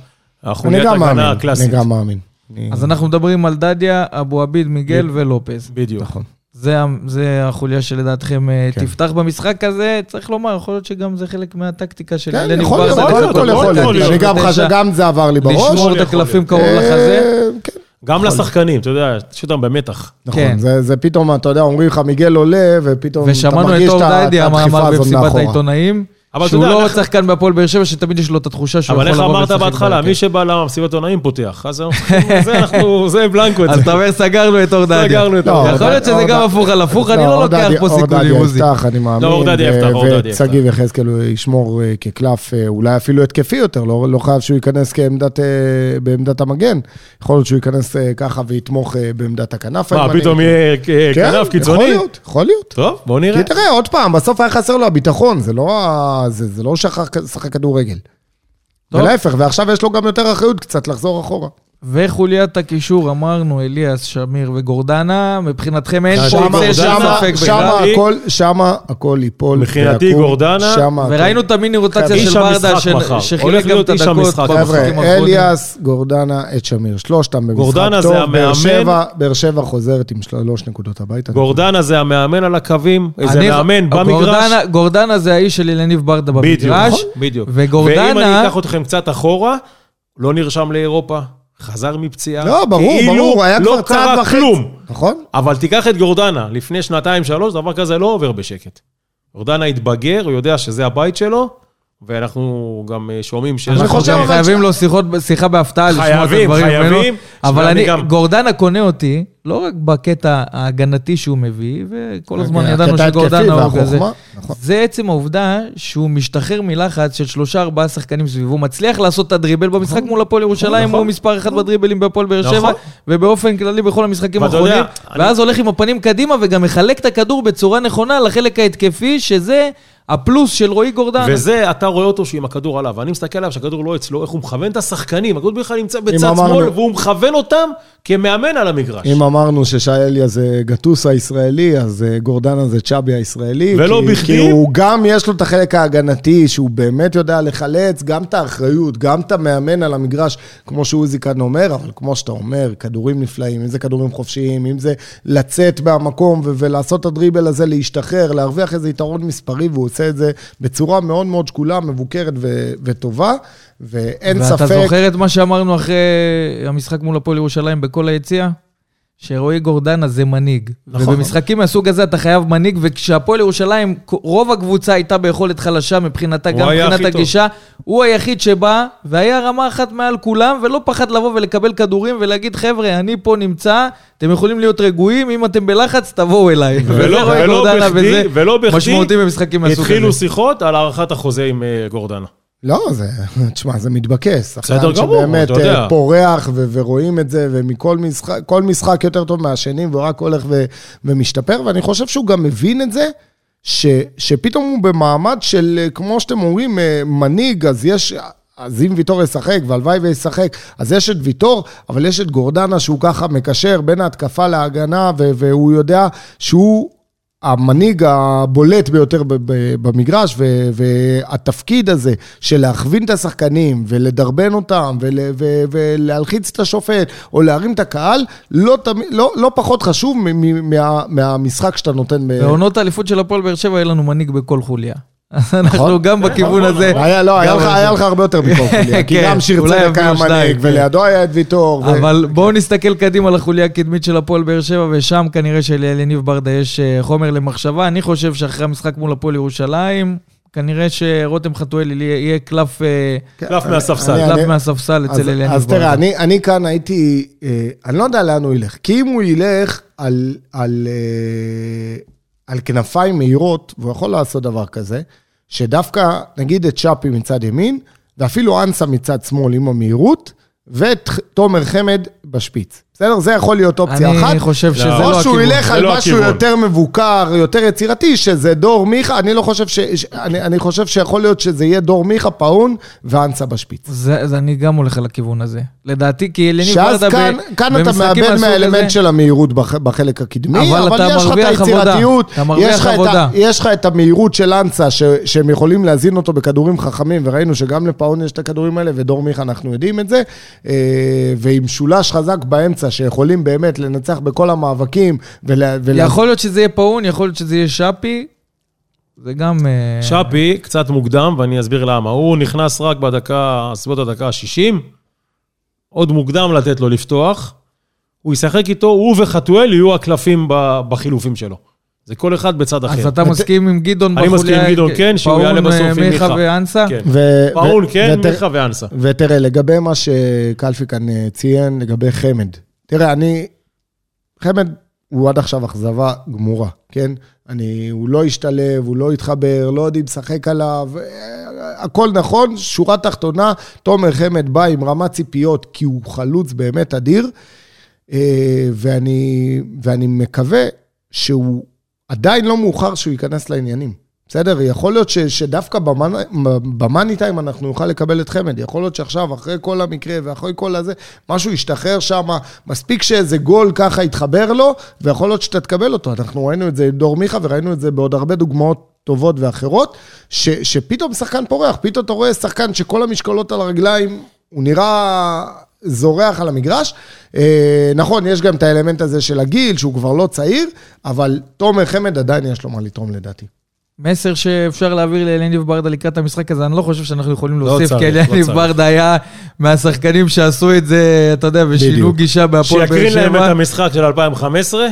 אני החוליית גם מאמין, הגנה אני הקלאסית. גם מאמין. אני- אז אנחנו מדברים על דדיה, אבו עביד, מיגל ולופז. בדיוק. נכון. זה, זה החוליה שלדעתכם אה, כן. תפתח במשחק הזה. צריך לומר, יכול להיות שגם זה חלק מהטקטיקה של כן, יכול להיות, ברדה יכול להיות, יכול לדקה להיות. אני גם 99, חושב, גם זה עבר לי בראש. לשמור את הקלפים. קרוב לחזה. אה, כן, גם לשחקנים, אתה יודע, יש אותם במתח. נכון, כן. זה, זה פתאום, אתה יודע, אומרים לך, מיגל עולה, ופתאום אתה ושמענו את מרגיש אור את ה- דדיה, את מה הדחיפה אמר הזאת במסיבת מאחורה. העיתונאים, אבל שהוא יודע, לא איך- שחקן בהפועל באר שבע, שתמיד יש לו את התחושה שהוא אבל יכול איך לבוא אמרת ולשחק בהתחלה, בהרכב. מי שבא למסיבת עונאים פותח. אז זה אנחנו, זה בלנקו את אז זה. אתה אומר, סגרנו את אור דדיה. סגרנו את לא, אור יכול להיות שזה אור גם הפוך על הפוך, אני לא אור לוקח פה אור סיכונים, דדיה עוזי. יפתח, אני מאמין. לא, אור דדיה יפתח, אור דדיה יפתח. ושגיב יחזקאל ישמור אה, כקלף, אה, אולי אפילו התקפי יותר, לא לא חייב שהוא ייכנס אה, בעמדת המגן. יכול להיות שהוא ייכנס ככה ויתמוך בעמדת הכנף. מה. פתאום יהיה כן, כנף יכול קיצוני? להיות, יכול להיות. טוב, בוא נראה. כי תראה, עוד פעם, בסוף היה חסר לו הביטחון, זה לא זה זה לא לשחק כדורגל. ולהפך, ועכשיו יש לו גם יותר אחריות קצת לחזור אחורה. וחוליית הקישור, אמרנו, אליאס, שמיר וגורדנה, מבחינתכם אין פה צל של ספק בכלל. הכל, שמה הכל ייפול. מבחינתי גורדנה. וראינו את המיני רוטציה איש של ברדה, שחילק גם את הדקות חבר'ה, האחרונים. אליאס, גורדנה, את שמיר, שלושתם במשחק גורדנה זה טוב. באר המאמן. שבע- באר שבע חוזרת עם שלוש נקודות הביתה. גורדנה זה המאמן על הקווים, איזה אני- מאמן במגרש. גורדנה- גורדנה זה האיש של אלניב ברדה בדיוק, במגרש. בדיוק. וגורדנה- ואם אני אקח אתכם קצת אחורה, לא נרשם לאירופה, חזר מפציעה. לא, ברור, כאילו ברור, היה כבר לא צעד קרה וחצי. כלום. נכון? אבל תיקח את גורדנה, לפני שנתיים-שלוש, דבר כזה לא עובר בשקט. גורדנה התבגר, הוא יודע שזה הבית שלו, ואנחנו גם אה, שומעים שיש... אנחנו גם אבל חייבים ש- לו שיחות, שיחה בהפתעה לשמוע את חייבים, הדברים ממנו. חייבים. אבל שמע, אני, גם- גורדנה קונה אותי, לא רק בקטע ההגנתי שהוא מביא, וכל הזמן הקטע ידענו שגורדנה הוא כזה. נכון. זה עצם העובדה שהוא משתחרר מלחץ של שלושה ארבעה שחקנים סביבו, הוא מצליח לעשות את הדריבל במשחק מול הפועל ירושלים, נכון. הוא מספר אחד בדריבלים בהפועל באר שבע, נכון. ובאופן כללי בכל המשחקים האחרונים, ואז הולך עם הפנים קדימה וגם מחלק את הכדור בצורה נכונה לחלק ההתקפי, שזה הפלוס של רועי גורדנה. וזה, אתה רואה אותו שהוא עם הכדור עליו, ואני מסתכל עליו שהכדור לא אצלו, איך הוא מכוון את השחקנים, הכדור בכלל נמצא בצד שמאל, והוא מכוון אותם כמאמן על המגרש. אם אמרנו ששי אליה זה גטוס הישראלי, אז אה, גורדנה זה צ'אבי הישראלי. ולא כי- בכדי. כי הוא גם, יש לו את החלק ההגנתי, שהוא באמת יודע לחלץ, גם את האחריות, גם את המאמן על המגרש, כמו שעוזי כאן אומר, אבל כמו שאתה אומר, כדורים נפלאים, אם זה כדורים חופשיים, אם זה לצאת מהמקום ו- ולעשות את הדריבל הזה, להשתחרר, להרוויח איזה יתרון מספרי, והוא עושה את זה בצורה מאוד מאוד שקולה, מבוקרת ו- וטובה, ואין ספק... ואתה זוכר את מה שאמרנו אחרי המשחק מול הפועל ירושלים בכל היציאה? שרועי גורדנה זה מנהיג. נכון. ובמשחקים מהסוג הזה אתה חייב מנהיג, וכשהפועל ירושלים, רוב הקבוצה הייתה ביכולת חלשה מבחינתה, גם מבחינת הכי טוב. הגישה. הוא היחיד שבא, והיה רמה אחת מעל כולם, ולא פחד לבוא ולקבל כדורים ולהגיד, חבר'ה, אני פה נמצא, אתם יכולים להיות רגועים, אם אתם בלחץ, תבואו אליי. ולא, ולא גורדנה, בכדי, וזה ולא בכדי, משמעותי במשחקים מהסוג הזה. התחילו שיחות על הארכת החוזה עם אה, גורדנה. לא, זה, תשמע, זה מתבקש. בסדר גמור, שבאמת אתה יודע. אה, פורח ו- ורואים את זה, ומכל משחק, כל משחק יותר טוב מהשני, והוא רק הולך ו- ומשתפר, ואני חושב שהוא גם מבין את זה, ש- שפתאום הוא במעמד של, אה, כמו שאתם אומרים, אה, מנהיג, אז יש... אז אם ויטור ישחק, והלוואי וישחק, אז יש את ויטור, אבל יש את גורדנה שהוא ככה מקשר בין ההתקפה להגנה, ו- והוא יודע שהוא המנהיג הבולט ביותר במגרש, והתפקיד הזה של להכווין את השחקנים ולדרבן אותם ולהלחיץ את השופט או להרים את הקהל, לא, לא, לא פחות חשוב מה, מהמשחק שאתה נותן. בעונות האליפות של הפועל באר שבע, היה לנו מנהיג בכל חוליה. אז אנחנו נכון. גם בכיוון הזה. היה, לא, לך, הרבה יותר מכל חוליה, כי כן, גם שיר צדק היה מנהיג, כן. ולידו היה את ויטור. ו- אבל בואו נסתכל קדימה לחוליה הקדמית של הפועל באר שבע, ושם כנראה שלניב ברדה יש אה, חומר למחשבה. אני חושב שאחרי המשחק מול הפועל ירושלים, כנראה שרותם חתואלי יהיה קלף אה, קלף מהספסל. קלף מהספסל אז, אצל אליניב אז ברדה. תראה, אני, אני כאן הייתי, אה, אני לא יודע לאן הוא ילך. כי אם הוא ילך על, על, על כנפיים מהירות, והוא יכול לעשות דבר כזה, שדווקא, נגיד את שפי מצד ימין, ואפילו אנסה מצד שמאל עם המהירות, ואת תומר חמד בשפיץ. בסדר? זה יכול להיות אופציה אני אחת. חושב שזה לא, לא או שהוא הכיוון. ילך על לא משהו הכיוון. יותר מבוקר, יותר יצירתי, שזה דור מיכה, אני לא חושב ש... ש- אני, אני חושב שיכול להיות שזה יהיה דור מיכה, פאון ואנסה בשפיץ. זה, אז אני גם הולך על הכיוון הזה. לדעתי, כי אליניב שאז ברדה כאן, ב- כאן אתה מאבד מהאלמנט הזה- של המהירות בח, בחלק הקדמי, אבל אבל, אתה יש לך את. היצירתיות, אתה מרוויח יש לך, את יש לך את המהירות של אנסה, ש, שהם יכולים להזין אותו בכדורים חכמים, וראינו שגם לפאון יש את הכדורים האלה, ודור מיכה, אנחנו יודעים את זה, אה, ועם שולש חזק באמצע, שיכולים באמת לנצח בכל המאבקים, ולה, ולה... יכול להיות שזה יהיה פאון, יכול להיות שזה יהיה שפי. זה גם... אה, שפי, קצת מוקדם, ואני אסביר למה. הוא נכנס רק בדקה, סביבות הדקה ה-60, עוד מוקדם לתת לו לפתוח. הוא ישחק איתו, הוא וחתואל יהיו הקלפים בחילופים שלו. זה כל אחד בצד אחר. אז אתה מסכים עם גדעון אני מסכים עם בחוליה- גדעון, כן, שהוא יעלה בסוף אה, עם מיכה מיכה. ואנסה? כן. פאון ו- כן, מיכה ואנסה. ותראה, לגבי מה שקלפי כאן אה, ציין, לגבי חמד. תראה, אני... חמד הוא עד עכשיו אכזבה גמורה, כן? אני... הוא לא השתלב, הוא לא התחבר, לא יודעים לשחק עליו. אה, הכל נכון, שורה תחתונה, תומר חמד בא עם רמת ציפיות, כי הוא חלוץ באמת אדיר, אה, ואני, ואני מקווה שהוא עדיין לא מאוחר שהוא ייכנס לעניינים. בסדר? יכול להיות ש, שדווקא במאני- טיים אנחנו נוכל לקבל את חמד. יכול להיות שעכשיו, אחרי כל המקרה ואחרי כל הזה, משהו ישתחרר שם, מספיק שאיזה גול ככה יתחבר לו, ויכול להיות שאתה תקבל אותו. אנחנו ראינו את זה עם דור מיכה, וראינו את זה בעוד הרבה דוגמאות טובות ואחרות, ש, שפתאום שחקן פורח, פתאום אתה רואה שחקן שכל המשקולות על הרגליים, הוא נראה... זורח על המגרש. אה, נכון, יש גם את האלמנט הזה של הגיל, שהוא כבר לא צעיר, אבל תומר חמד עדיין יש לו מה לתרום לדעתי. מסר שאפשר להעביר לאליניב ברדה לקראת המשחק הזה, אני לא חושב שאנחנו יכולים לא להוסיף, צריך, כי לא אליניב צריך. ברדה היה מהשחקנים שעשו את זה, אתה יודע, ושינו. גישה בהפועל באר שיקרין להם את שבע. המשחק של 2015,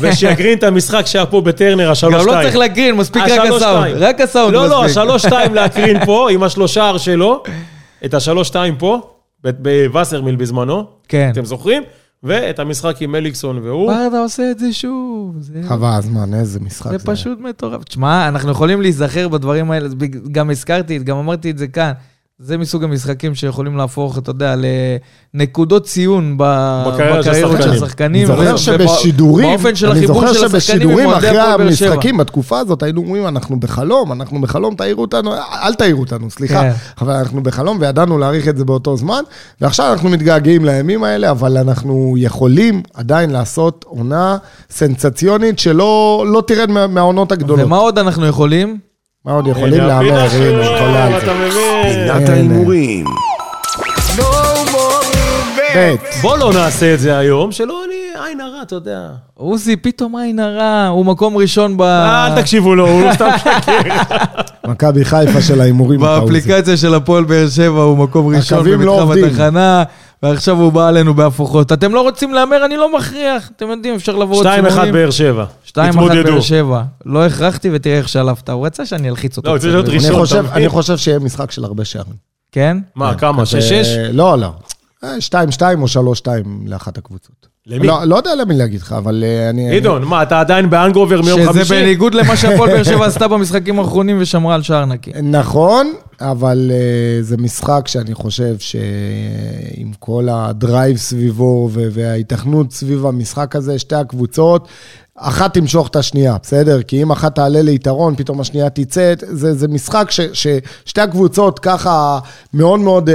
ושיקרין את המשחק שהיה פה בטרנר, השלוש גם שתיים. לא צריך להקרין, מספיק רק הסאונד. רק הסאונד לא, לא, מספיק. השלוש שתיים להקרין פה, עם השלושה שלו, את השלוש שתיים פה, בווסרמיל בזמנו, כן. אתם זוכרים? ואת המשחק עם אליקסון והוא. ברדה עושה את זה שוב. זה- חבל הזמן, איזה משחק זה זה. פשוט מטורף. תשמע, אנחנו יכולים להיזכר בדברים האלה, גם הזכרתי, גם אמרתי את זה כאן. זה מסוג המשחקים שיכולים להפוך, אתה יודע, לנקודות ציון ב- בקריירה של בקריירות של השחקנים. אני זוכר שבשידורים, באופן של אני החיבור זוכר של השחקנים עם שבשידורים אוהדי אחרי הפועל באר שבע. המשחקים, בתקופה הזאת, היינו אומרים, אנחנו בחלום, אנחנו בחלום, תעירו אותנו, אל תעירו אותנו, סליחה. כן. אבל אנחנו בחלום וידענו להעריך את זה באותו זמן, ועכשיו אנחנו מתגעגעים לימים האלה, אבל אנחנו יכולים עדיין לעשות עונה סנסציונית שלא לא תרד מה- מהעונות הגדולות. ומה עוד אנחנו יכולים? מה עוד יכולים להמר? הנה, חולה על אתה זה. מבין? פינת ההימורים. ב', בוא לא נעשה את זה היום, שלא אני עין הרע, אתה יודע. עוזי, פתאום עין הרע, הוא מקום ראשון ב... אל תקשיבו לו, הוא סתם שקר. מכבי חיפה של ההימורים. באפליקציה של הפועל באר שבע הוא מקום ראשון הקווים לא במתחם עובדים. התחנה, ועכשיו הוא בא עלינו בהפוכות. אתם לא רוצים להמר, אני לא מכריח. אתם יודעים, אפשר לבוא עוד 2-1 באר שבע. 2-1 באר. שבע. לא הכרחתי ותראה איך שלפת. הוא רצה שאני אלחיץ אותו. לא. צריך להיות אני ראשון? אני חושב שיהיה משחק של הרבה שערים. כן? מה, כמה? כזה- 6-6? לא, לא. אה, 2-2 או 3-2 לאחת הקבוצות. למי? לא, לא יודע למי להגיד לך, אבל אה, אני... גדעון, מה, אתה עדיין באנגובר מיום שזה חמישי? בניגוד למה שהפועל באר שבע עשתה במשחקים האחרונים ושמרה על שער נקי. נכון, אבל uh, זה משחק שאני חושב שעם כל הדרייב סביבו ו- וההיתכנות סביב המשחק הזה, שתי הקבוצות, אחת תמשוך את השנייה, בסדר? כי אם אחת תעלה ליתרון, פתאום השנייה תצא, זה, זה משחק ש- ששתי הקבוצות ככה מאוד מאוד uh,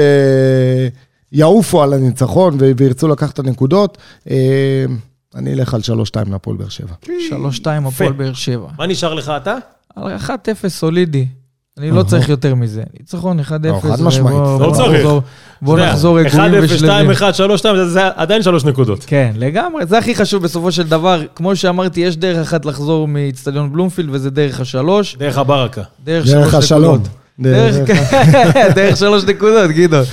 יעופו על הניצחון וירצו לקחת את הנקודות. Uh, אני אלך על 3-2 להפועל באר שבע. 3-2 הפועל באר שבע. מה נשאר לך אתה? על 1-0 סולידי. אני לא. צריך יותר מזה. ניצחון 1-0. לא, חד משמעית. ובוא- לא בוא צריך. נחזור- בוא אתה יודע, נחזור רגועים 1-0, ושלמים. 2-1, 3-2, זה- זה עדיין שלוש נקודות. כן, לגמרי. זה הכי חשוב בסופו של דבר. כמו שאמרתי, יש דרך אחת לחזור מאיצטדיון בלומפילד, וזה דרך השלוש. דרך הברקה. דרך שלוש השלום. נקודות. דרך, דרך שלוש נקודות, גדעון.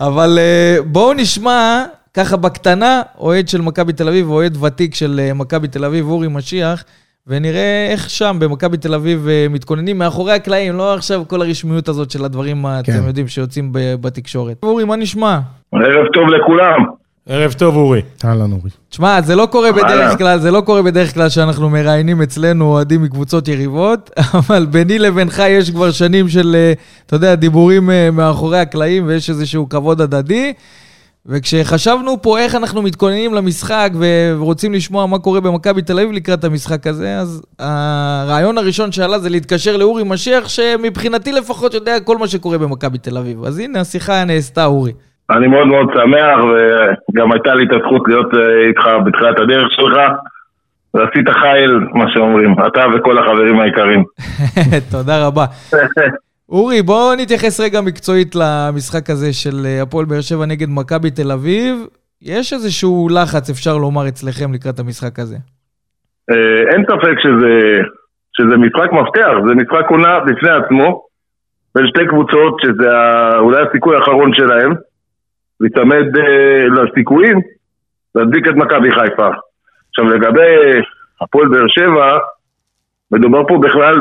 אבל אה, בואו נשמע, ככה בקטנה, אוהד של מכבי תל אביב, אוהד ותיק של אה, מכבי תל אביב, אורי משיח, ונראה איך שם במכבי תל אביב אה, מתכוננים מאחורי הקלעים, לא עכשיו כל הרשמיות הזאת של הדברים, כן. אתם יודעים, שיוצאים בתקשורת. אורי, מה נשמע? ערב טוב לכולם. ערב טוב, אורי. אהלן אורי. תשמע, זה לא קורה בדרך. כלל, זה לא קורה בדרך כלל שאנחנו מראיינים אצלנו אוהדים מקבוצות יריבות, אבל ביני לבינך יש כבר שנים של, אה, אתה יודע, דיבורים אה, מאחורי הקלעים ויש איזשהו כבוד הדדי. וכשחשבנו פה איך אנחנו מתכוננים למשחק ורוצים לשמוע מה קורה במכבי תל אביב לקראת המשחק הזה, אז הרעיון הראשון שעלה זה להתקשר לאורי משיח, שמבחינתי לפחות יודע כל מה שקורה במכבי תל אביב. אז הנה, השיחה נעשתה, אורי. אני מאוד מאוד שמח, וגם הייתה לי את הזכות להיות אה, איתך בתחילת הדרך שלך, ועשית חייל, מה שאומרים, אתה וכל החברים היקרים. תודה רבה. אורי, בוא נתייחס רגע מקצועית למשחק הזה של אה, הפועל באר שבע נגד מכבי תל אביב. יש איזשהו לחץ, אפשר לומר, אצלכם לקראת המשחק הזה. אה, אין ספק שזה, שזה משחק מפתח, זה משחק עונה בפני עצמו, בין שתי קבוצות שזה אולי הסיכוי האחרון שלהם, להיצמד אה, לסיכויים, להדביק את מכבי חיפה. עכשיו לגבי הפועל באר שבע, מדובר פה בכלל.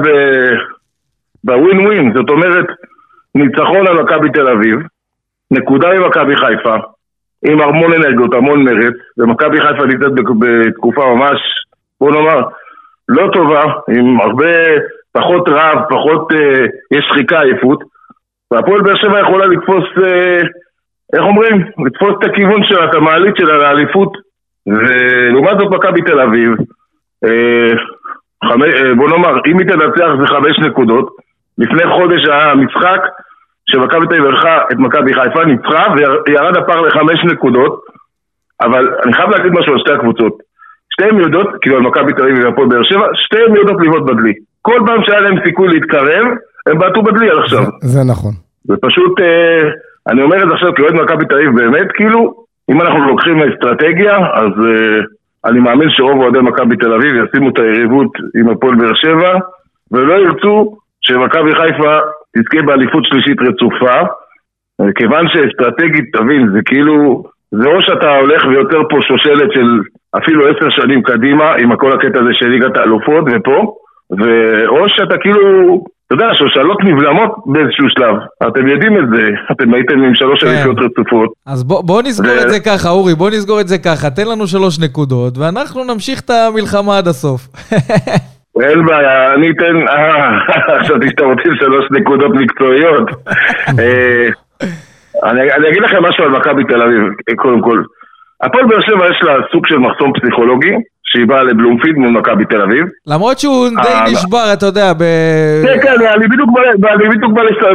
בווין ווין, זאת אומרת, ניצחון על מכבי תל אביב, נקודה ממכבי חיפה, עם המון אנרגיות, המון מרץ, ומכבי חיפה נמצאת בתקופה ממש, בוא נאמר, לא טובה, עם הרבה פחות רעב, פחות, אה, יש שחיקה, עייפות, והפועל באר שבע יכולה לתפוס, אה, איך אומרים? לתפוס את הכיוון שלה, את המעלית שלה לאליפות, ולעומת זאת מכבי תל אביב, אה, חמי, אה, בוא נאמר, אם היא תנצח זה חמש נקודות, לפני חודש היה משחק שמכבי תל אביב ערכה את מכבי חיפה, ניצחה וירד הפער לחמש נקודות, אבל אני חייב להגיד משהו על שתי הקבוצות. שתיהן יודעות, כאילו על מכבי תל אביב והפועל באר שבע, שתיהן יודעות לבעוט בדלי. כל פעם שהיה להם סיכוי להתקרב, הם בעטו בדלי עד עכשיו. זה- זה נכון. זה פשוט, אה, אני אומר את זה עכשיו כאוהד מכבי תל אביב באמת, כאילו, אם אנחנו לוקחים אסטרטגיה, אז אה, אני מאמין שרוב אוהדי מכבי תל אביב ישימו את היריבות עם הפועל באר שבע, ולא ירצו שמכבי חיפה תזכה באליפות שלישית רצופה, אה, כיוון שאסטרטגית, תבין, זה כאילו, זה או שאתה הולך ויוצר פה שושלת של אפילו עשר שנים קדימה, עם כל הקטע הזה של ליגת האלופות ופה, ואו שאתה כאילו, אתה יודע, שושלות נבלמות באיזשהו שלב. אתם יודעים את זה, אתם הייתם עם שלוש כן. אליפיות רצופות. אז בוא, בוא נסגור ו- את זה ככה, אורי, בוא נסגור את זה ככה. תן לנו שלוש נקודות, ואנחנו נמשיך את המלחמה עד הסוף. אין בעיה, אני אתן, חשבתי שאתם רוצים שלוש נקודות מקצועיות. אה, אני אני אגיד לכם משהו על מכבי תל אביב, קודם כל. הפועל באר שבע יש לה סוג של מחסום פסיכולוגי, שהיא באה לבלומפילד מול מכבי תל אביב. למרות שהוא אה, די נשבר, אתה יודע, ב... כן, כן, אני בדיוק בא-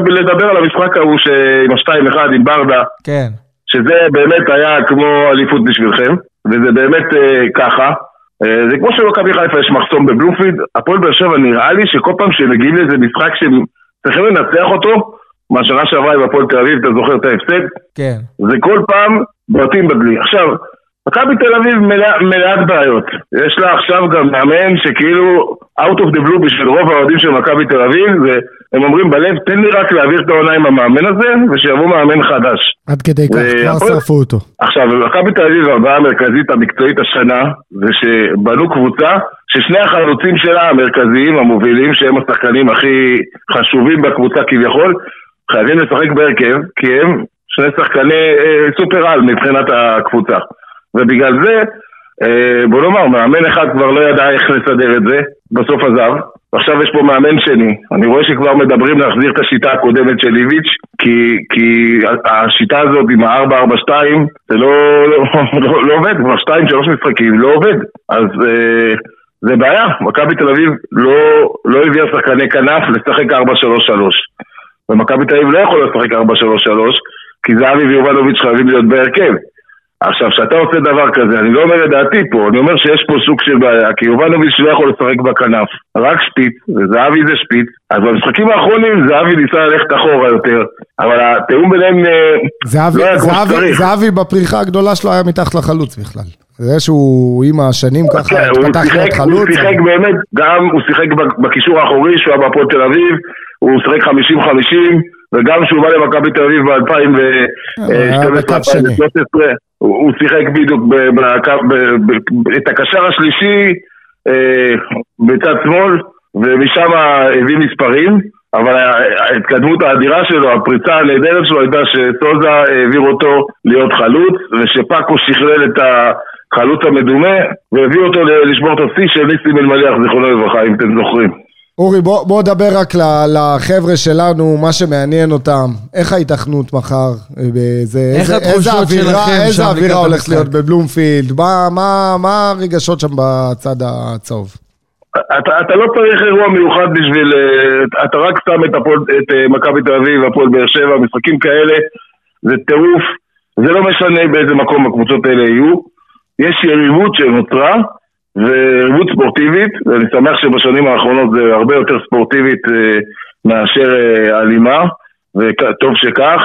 לדבר על המשחק ההוא עם השתיים אחד, עם ברדה. כן. שזה באמת היה כמו אליפות בשבילכם, וזה באמת אה, ככה. אה, זה כמו שבמכבי חיפה יש מחסום בבלומפילד, הפועל באר שבע נראה לי שכל פעם שהם מגיעים לאיזה משחק שהם צריכים לנצח אותו, מהשנה שעברה עם הפועל תל אביב, אתה זוכר את ההפסד? כן. זה כל פעם בועטים בדלי. עכשיו, מכבי תל אביב מלא- מלאת בעיות. יש לה עכשיו גם מאמן שכאילו out of the blue בשביל רוב האוהדים של מכבי תל אביב, והם אומרים בלב, תן לי רק להעביר את העונה עם המאמן הזה, ושיבוא מאמן חדש. עד כדי כך, כבר והפועל- שרפו אותו. עכשיו, במכבי תל אביב הבעיה המרכזית המקצועית השנה, זה שבנו קבוצה ששני החלוצים שלה המרכזיים, המובילים, שהם השחקנים הכי חשובים בקבוצה כביכול, חייבים לשחק בהרכב, כי הם שני שחקני אה, סופר על מבחינת הקבוצה. ובגלל זה, אה, בוא נאמר, מאמן אחד כבר לא ידע איך לסדר את זה, בסוף עזב. ועכשיו יש פה מאמן שני. אני רואה שכבר מדברים להחזיר את השיטה הקודמת של איביץ', כי, כי השיטה הזאת עם ה-4-4-2, זה לא, לא, לא, לא עובד, כבר 2-3 משחקים, לא עובד. אז אה, זה בעיה, מכבי תל אביב לא, לא הביאה שחקני כנף לשחק 4-3-3. ומכבי תל אביב לא יכולה לשחק 4-3-3, כי זהבי ויובנוביץ' חייבים להיות בהרכב. עכשיו, כשאתה עושה דבר כזה, אני לא אומר את דעתי פה, אני אומר שיש פה סוג של בעיה, כי יובנוביץ' לא יכול לשחק בכנף, רק שפיץ, וזהבי זה שפיץ, אז במשחקים האחרונים זהבי ניסה ללכת אחורה יותר, אבל התיאום ביניהם אה, זהבי, לא היה כמו שצריך. זהבי בפריחה הגדולה שלו היה מתחת לחלוץ בכלל. זה שהוא עם השנים ככה כן, התפתח להיות שיחק, הוא חלוץ. שיחק באמת, גם הוא שיחק בקישור האחורי שהוא היה בהפועל תל אביב, הוא שיחק 50-50, וגם כשהוא בא למכבי תל אביב היה בקו שני. ב-2012-2013, הוא שיחק בדיוק את הקשר השלישי אה, בצד שמאל, ומשם הביא מספרים. אבל ההתקדמות האדירה שלו, הפריצה הנהדרת שלו הייתה שסוזה העביר אותו להיות חלוץ, ושפאקו שכלל את החלוץ המדומה, והביא אותו לשבור את השיא של ניסים אלמליח, זיכרונו לברכה, אם אתם זוכרים. אורי, בוא, בוא נדבר רק ל- לחבר'ה שלנו, מה שמעניין אותם, איך ההיתכנות מחר, אה, באיזה, איך איזה, התחושות איזה אווירה, שלכם איזה שם אווירה הולכת? להיות בבלומפילד, מה, מה, מה הרגשות שם בצד הצהוב? אתה, אתה לא צריך אירוע מיוחד בשביל... אה, אתה רק שם את, הפועל, את אה, מכבי תל אביב, הפועל באר שבע, משחקים כאלה, זה טירוף. זה לא משנה באיזה מקום הקבוצות האלה יהיו. יש יריבות שנוצרה, ויריבות ספורטיבית, ואני שמח שבשנים האחרונות זה הרבה יותר ספורטיבית אה, מאשר אה, אלימה, וטוב שכך.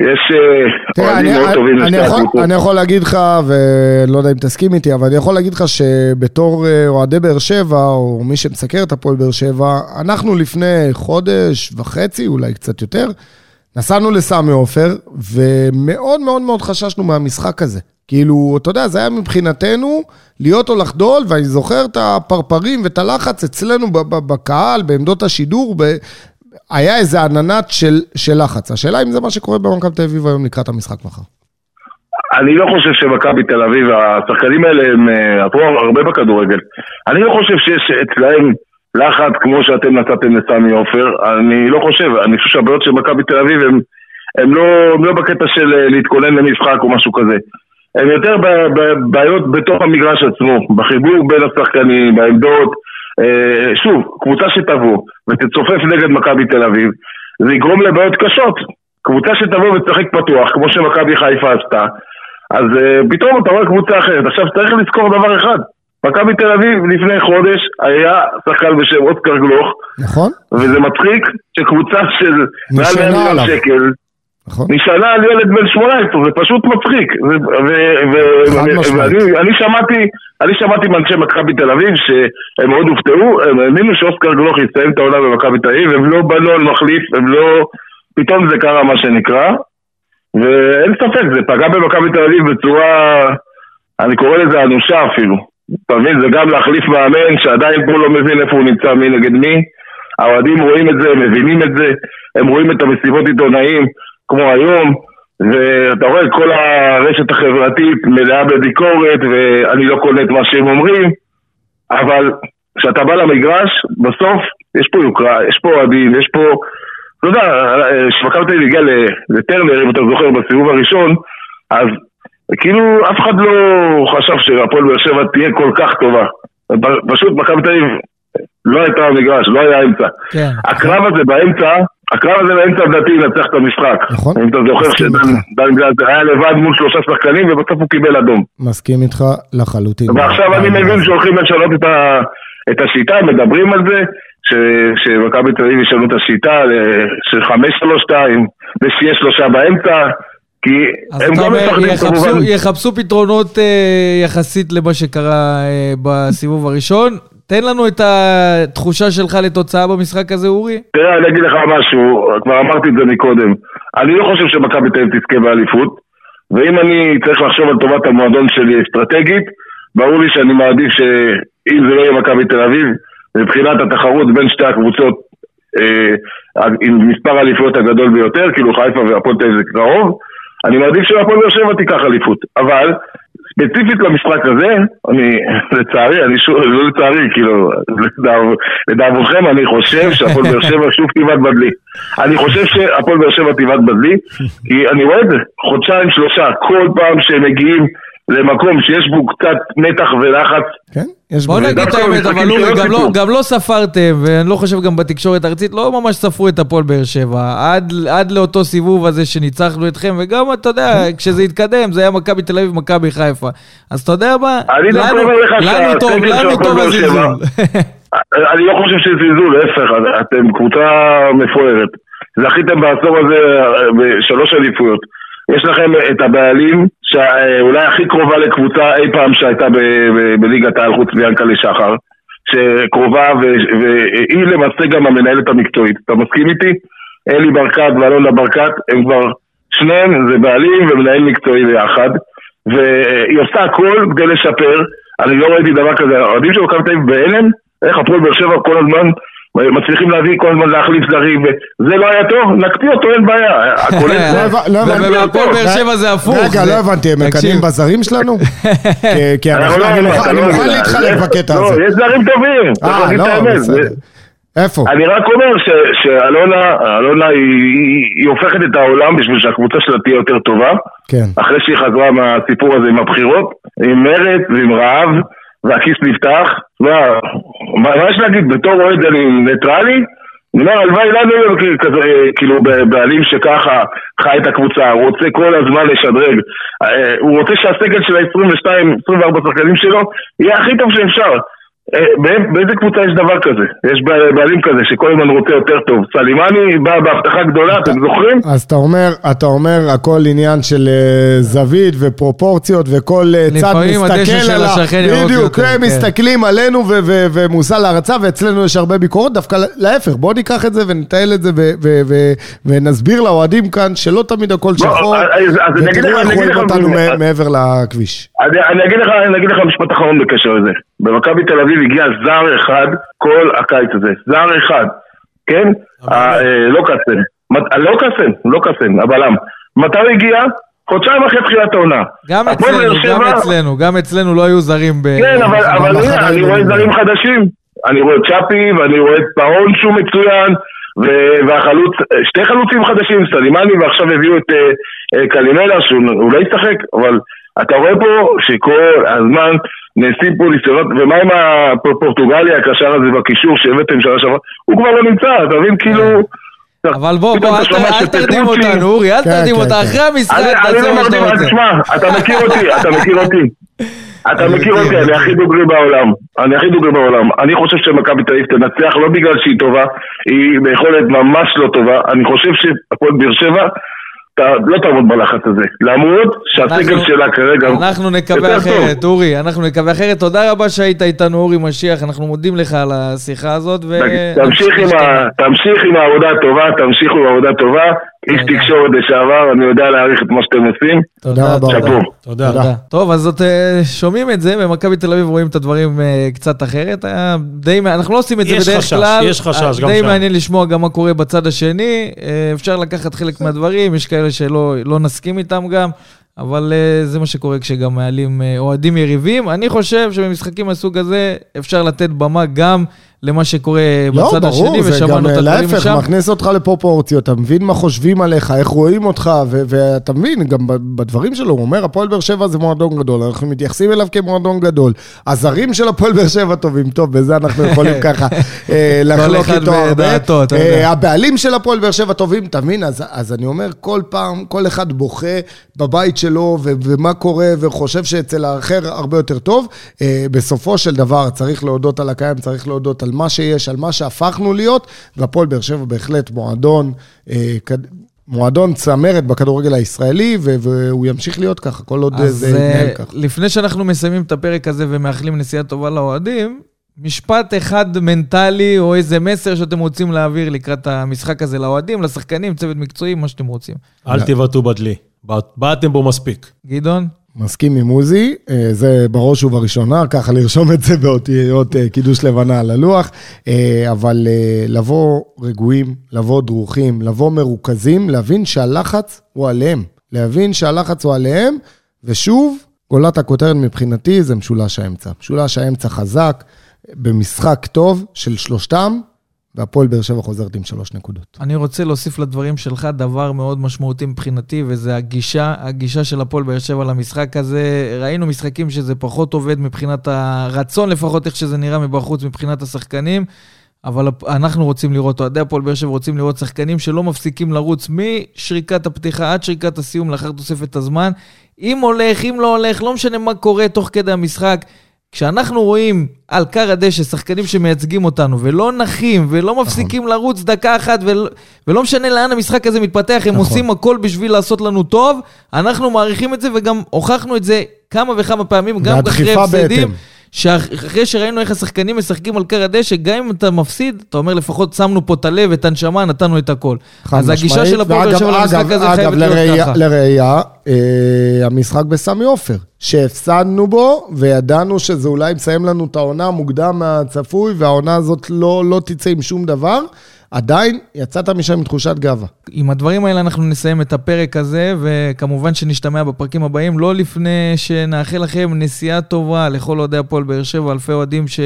יש אה, אוהדים מאוד טובים לשתי הקבוצות. אני יכול להגיד לך, ולא יודע אם תסכים איתי, אבל אני יכול להגיד לך שבתור אוהדי באר שבע, או מי שמסקר את הפועל באר שבע, אנחנו לפני חודש וחצי, אולי קצת יותר, נסענו לסמי עופר, ומאוד מאוד מאוד חששנו מהמשחק הזה. כאילו, אתה יודע, זה היה מבחינתנו להיות או לחדול, ואני זוכר את הפרפרים ואת הלחץ אצלנו בקהל, בעמדות השידור, ב- היה איזה עננת של, של לחץ. השאלה אם זה מה שקורה במכבי תל אביב היום לקראת המשחק מחר. אני לא חושב שמכבי תל אביב, השחקנים האלה הם אה, עברו הרבה בכדורגל. אני לא חושב שיש אצלהם לחץ כמו שאתם נתתם לסמי עופר. אני לא חושב, אני חושב שהבעיות של מכבי תל אביב הם, הם, לא, הם לא בקטע של אה, להתכונן למשחק או משהו כזה. הם יותר בעיות בתוך המגרש עצמו, בחיבור בין השחקנים, בעמדות. אה, שוב, קבוצה שתבוא ותצופף נגד מכבי תל אביב, זה יגרום לבעיות קשות. קבוצה שתבוא ותשחק פתוח, כמו שמכבי חיפה עשתה, אז uh, פתאום אתה רואה קבוצה אחרת. עכשיו צריך לזכור דבר אחד, מכבי תל אביב לפני חודש היה שחקן בשם אוסקר גלוך, נכון? וזה מצחיק שקבוצה של מעל 100 נשענה מיליון. שקל נכון. נשענה על ילד בן 18, זה פשוט מצחיק. ואני אני שמעתי, אני שמעתי מאנשי מכבי תל אביב שהם מאוד הופתעו, הם האמינו שאוסקר גלוך יסיים את העונה במכבי תל אביב, הם לא על מחליף, הם לא... פתאום זה קרה מה שנקרא, ואין ספק, זה פגע במכבי תל אביב בצורה, אני קורא לזה אנושה אפילו. אתה מבין, זה גם להחליף מאמן שעדיין פה לא מבין איפה הוא נמצא, מי נגד מי. האוהדים רואים את זה, הם מבינים את זה, הם רואים את המסיבות עיתונאים, כמו היום, ואתה רואה כל הרשת החברתית מלאה בביקורת, ואני לא קונה את מה שהם אומרים, אבל כשאתה בא למגרש, בסוף יש פה יוקרה, יש פה אוהדים, יש פה... אתה יודע, כשמכבי תל אביב הגיע לטרנר, אם אתה זוכר, בסיבוב הראשון, אז כאילו אף אחד לא חשב שהפועל באר שבע תהיה כל כך טובה. פשוט מכבי תל אביב לא הייתה במגרש, לא היה אמצע. כן. הקרב הזה באמצע, הקרב הזה באמצע לדעתי ינצח את המשחק. נכון. אם אתה זוכר שדן גלאזר היה לבד מול שלושה שחקנים ובסוף הוא קיבל אדום. מסכים איתך לחלוטין. ועכשיו אני מבין שהולכים לשנות את, ה, את השיטה, מדברים על זה, ש- שמכבי תל אביב ישנו את השיטה ל- של חמש שלוש שתיים, ושיהיה שלושה באמצע, כי הם גם מפחדים כמובן. יחפשו פתרונות אה, יחסית למה שקרה אה, בסיבוב הראשון. תן לנו את התחושה שלך לתוצאה במשחק הזה, אורי. תראה, אני אגיד לך משהו, כבר אמרתי את זה מקודם. אני לא חושב שמכבי תל אביב תזכה באליפות, ואם אני צריך לחשוב על טובת המועדון שלי אסטרטגית, ברור לי שאני מעדיף שאם זה לא יהיה מכבי תל אביב, מבחינת התחרות בין שתי הקבוצות אה, עם מספר האליפויות הגדול ביותר, כאילו חיפה והפועל תל אביב זה קרוב, אני מעדיף שהפועל באר שבע תיקח אליפות. אבל ספציפית למשחק הזה, אני, לצערי, אני שוב, לא לצערי, כאילו, לדאב- לדאבונכם, אני חושב שהפועל באר שבע שוב תיבד בדלי. אני חושב שהפועל באר שבע תיבד בדלי, כי אני רואה את זה, חודשיים, שלושה, כל פעם שהם מגיעים למקום שיש בו קצת מתח ולחץ. כן, יש בוא בו- נגיד את האמת, אבל אורי, גם לא-. גם לא ספרתם, ואני לא חושב גם בתקשורת הארצית, לא ממש ספרו את הפועל באר שבע. עד- עד לאותו סיבוב הזה שניצחנו אתכם, וגם, אתה יודע, כשזה התקדם, זה היה מכבי תל אביב, מכבי חיפה. אז אתה יודע מה? אני דווקא לנו- אומר לך לנו טוב, לנו טוב הזלזול. אני לא חושב שזה זלזול, להפך, אתם קבוצה מפוארת. זכיתם בעשור הזה אה, בשלוש אליפויות. יש לכם את הבעלים שאולי הכי קרובה לקבוצה אי פעם שהייתה בליגת העל חוץ מיענקלה שחר, שקרובה והיא למעשה גם המנהלת המקצועית. אתה מסכים איתי? אלי ברקת ואלונה ברקת הם כבר שניהם זה בעלים ומנהל מקצועי ביחד והיא עושה הכל כדי לשפר אני לא ראיתי דבר כזה, האוהדים של מכבי תל אביב בהלם איך הפועל באר שבע כל הזמן מצליחים להביא כל הזמן להחליף זרים וזה לא היה טוב, נקפיא אותו אין בעיה לא לא. ובהפועל באר שבע זה הפוך. רגע, זה- לא הבנתי, הם. מקנאים בזרים שלנו? כי- אני לא- אני מוכן- לא. להתחלק זה- בקטע לא, הזה. יש זרים טובים, צריך אה, להגיד את לא, האמת. זה- איפה? אני רק אומר ש- שאלונה, אלונה היא, היא, היא הופכת את העולם בשביל שהקבוצה שלה תהיה יותר טובה כן. אחרי שהיא חזרה מהסיפור הזה עם הבחירות, עם מרץ ועם רעב, והכיס נפתח, מה, מה מה יש להגיד, בתור אוהד אני ניטרלי? אני אומר, הלוואי לנו יהיה כ- כזה, כאילו, ב- בעלים שככה חי את הקבוצה, הוא רוצה כל הזמן לשדרג. אה, הוא רוצה שהסגל של ה-22-24 שחקנים שלו יהיה הכי טוב שאפשר. אה, בא- באיזה קבוצה יש דבר כזה? יש בע- בעלים כזה שכל הזמן רוצה יותר טוב. סלימני בא בהבטחה גדולה, אתם זוכרים? אז אתה אומר, אתה אומר הכל עניין של אה, זווית ופרופורציות וכל אה, צד מסתכל על ה... בדיוק, הם כן. מסתכלים עלינו ומושא להערצה ואצלנו יש הרבה ביקורות, דווקא להפך, בואו ניקח את זה ונטייל את זה ונסביר לאוהדים כאן שלא תמיד הכל שחור, אני אגיד ותראו איך רואים אותנו מעבר לכביש. אני אגיד לך משפט אחרון בקשר לזה. במכבי תל אביב הגיע זר אחד כל הקיץ הזה. זר אחד, כן? ה- אה, לא קאסן. מת- לא קאסן, לא קאסן, הבלם. מתי הוא הגיע? חודשיים אחרי תחילת העונה. גם אצלנו, גם אצלנו, גם אצלנו לא היו זרים ב... כן, אבל, הנה, אני רואה. זרים חדשים. אני רואה צ'אפי, ואני רואה את פאון שהוא מצוין, והחלוץ, שתי חלוצים חדשים, סלימני, ועכשיו הביאו את אה, אה, קלימלה, שהוא לא ישחק, אבל אתה רואה פה שכל הזמן נעשים פה ניסיונות, ומה עם הפורטוגלי הקשר הזה בקישור שהבאתם שנה שעברה? הוא כבר לא נמצא, אתה מבין? כאילו... אבל בוא, בוא, אל תרדים אותנו, אורי, אל כן, תרדים כן, אותנו. כן. אחרי המשחק תעשה מה שאתה רוצה. תשמע, אתה מכיר אותי, אתה מכיר אותי. אתה מכיר אותי, אני. הכי דוגרי בעולם. אני הכי דוגרי בעולם. אני חושב שמכבי תל אביב תנצח לא בגלל שהיא טובה, היא ביכולת ממש לא טובה. אני חושב שהפועל באר שבע לא תעמוד בלחץ הזה. למרות שהסגל שלה כרגע אנחנו נקווה. אחרת, אורי, אנחנו נקווה אחרת. תודה רבה שהיית איתנו, אורי משיח, אנחנו מודים לך על השיחה הזאת. תמשיך עם העבודה הטובה, תמשיכו עם העבודה הטובה. איש. תקשורת לשעבר, אני יודע להעריך את מה שאתם עושים. תודה רבה. שאפו. תודה. טוב, אז זאת, אה, שומעים את זה, במכבי תל אביב רואים את הדברים אה, קצת אחרת. די, מע- אנחנו לא עושים את זה יש בדרך חשש, כלל. יש חשש אה, גם די שם. מעניין לשמוע גם מה קורה בצד השני. אה, אפשר לקחת חלק מהדברים, יש כאלה שלא לא נסכים איתם גם. אבל אה, זה מה שקורה כשגם מעלים אה, אוהדים יריבים. אני חושב שבמשחקים מהסוג הזה אפשר לתת במה גם למה שקורה לא, בצד השני, ברור, זה גם ושמענו את הדברים להפך, משם. מכניס אותך לפרופורציות, אתה מבין מה חושבים עליך, איך רואים אותך, ו- ואתה מבין, גם בדברים שלו, הוא אומר, הפועל באר שבע זה מועדון גדול, אנחנו מתייחסים אליו כמועדון גדול. הזרים של הפועל באר שבע טובים, טוב, בזה אנחנו יכולים ככה אה, לחלוק איתו הרבה. אה. הבעלים של הפועל באר שבע טובים, אתה מבין? אז, אז אני אומר, כל פעם, כל אחד בוכה בבית שלו, ו- ומה קורה, וחושב שאצל האחר הרבה יותר טוב. אה, בסופו של דבר, צריך להודות על הקיים, צריך להודות על מה שיש, על מה שהפכנו להיות, והפועל באר שבע בהחלט מועדון, אה, כד- מועדון צמרת בכדורגל הישראלי, ו- והוא ימשיך להיות ככה, כל עוד אז זה אה, יתנהל ככה. לפני שאנחנו מסיימים את הפרק הזה ומאחלים נסיעה טובה לאוהדים, משפט אחד מנטלי או איזה מסר שאתם רוצים להעביר לקראת המשחק הזה לאוהדים, לשחקנים, צוות מקצועי, מה שאתם רוצים. אל תבעטו בדלי. בעטתם בו מספיק. גדעון? מסכים עם עוזי, אה, זה בראש ובראשונה, ככה לרשום את זה באותיות אה, קידוש לבנה על הלוח, אה, אבל לבוא רגועים, לבוא דרוכים, לבוא מרוכזים, להבין שהלחץ הוא עליהם, להבין שהלחץ הוא עליהם, ושוב, גולת הכותרת מבחינתי זה משולש האמצע. משולש האמצע חזק, במשחק טוב של שלושתם, והפועל באר שבע חוזרת עם שלוש נקודות. אני רוצה להוסיף לדברים שלך דבר מאוד משמעותי מבחינתי, וזה הגישה, הגישה של הפועל באר שבע למשחק הזה. ראינו משחקים שזה פחות עובד מבחינת הרצון, לפחות איך שזה נראה מבחוץ מבחינת השחקנים. אבל אנחנו רוצים לראות, אוהדי הפועל באר שבע רוצים לראות שחקנים שלא מפסיקים לרוץ משריקת הפתיחה עד שריקת הסיום לאחר תוספת הזמן. אם הולך, אם לא הולך, לא משנה מה קורה תוך כדי המשחק. כשאנחנו רואים על קר הדשא שחקנים שמייצגים אותנו ולא נחים ולא נכון. מפסיקים נכון. לרוץ דקה אחת ולא, ולא משנה לאן המשחק הזה מתפתח, הם נכון. עושים הכל בשביל לעשות לנו טוב, אנחנו מעריכים את זה וגם הוכחנו את זה כמה וכמה פעמים, גם אחרי הפסדים. שאחרי שראינו איך השחקנים משחקים על קר הדשא, גם אם אתה מפסיד, אתה אומר לפחות שמנו פה את הלב, את הנשמה, נתנו את הכל. אז הגישה של הפועל באר שבע למשחק הזה חייבת להיות ככה. לראייה, אה, המשחק בסמי עופר, שהפסדנו בו, וידענו שזה אולי מסיים לנו את העונה מוקדם מהצפוי, והעונה הזאת לא, לא תצא עם שום דבר. עדיין יצאת משם עם תחושת גאווה. עם הדברים האלה אנחנו נסיים את הפרק הזה, וכמובן שנשתמע בפרקים הבאים, לא לפני שנאחל לכם נסיעה טובה לכל אוהדי הפועל באר שבע, אלפי אוהדים ש...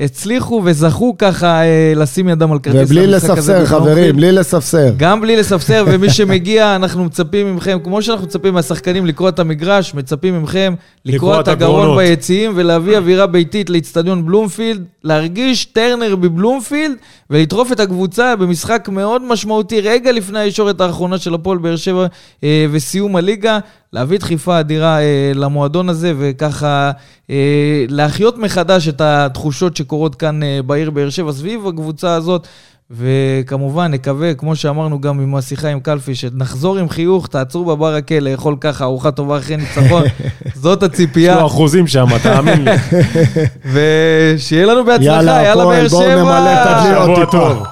הצליחו וזכו ככה אה, לשים ידם על כרטיס ובלי לספסר, חברים, בלי לספסר. גם בלי לספסר, ומי שמגיע, אנחנו מצפים מכם, כמו שאנחנו מצפים מהשחקנים לקרוא את המגרש, מצפים מכם לקרוא את הגרון ביציעים ולהביא אווירה ביתית לאיצטדיון בלומפילד, להרגיש טרנר בבלומפילד ולטרוף את הקבוצה במשחק מאוד משמעותי, רגע לפני הישורת האחרונה של הפועל באר שבע אה, וסיום הליגה. להביא דחיפה אדירה אה, למועדון הזה, וככה אה, להחיות מחדש את התחושות שקורות כאן אה, בעיר באר שבע סביב הקבוצה הזאת. וכמובן, נקווה, כמו שאמרנו גם עם השיחה עם קלפי, שנחזור עם חיוך, תעצרו בברקה לאכול ככה ארוחה טובה אחרי ניצחון. זאת הציפייה. יש לו אחוזים שם, תאמין לי. ושיהיה לנו בהצלחה, יאללה באר שבע. יאללה, בואו נמלא את הדליות פה.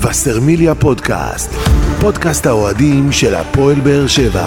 וסרמיליה פודקאסט. פודקאסט האוהדים של הפועל באר שבע.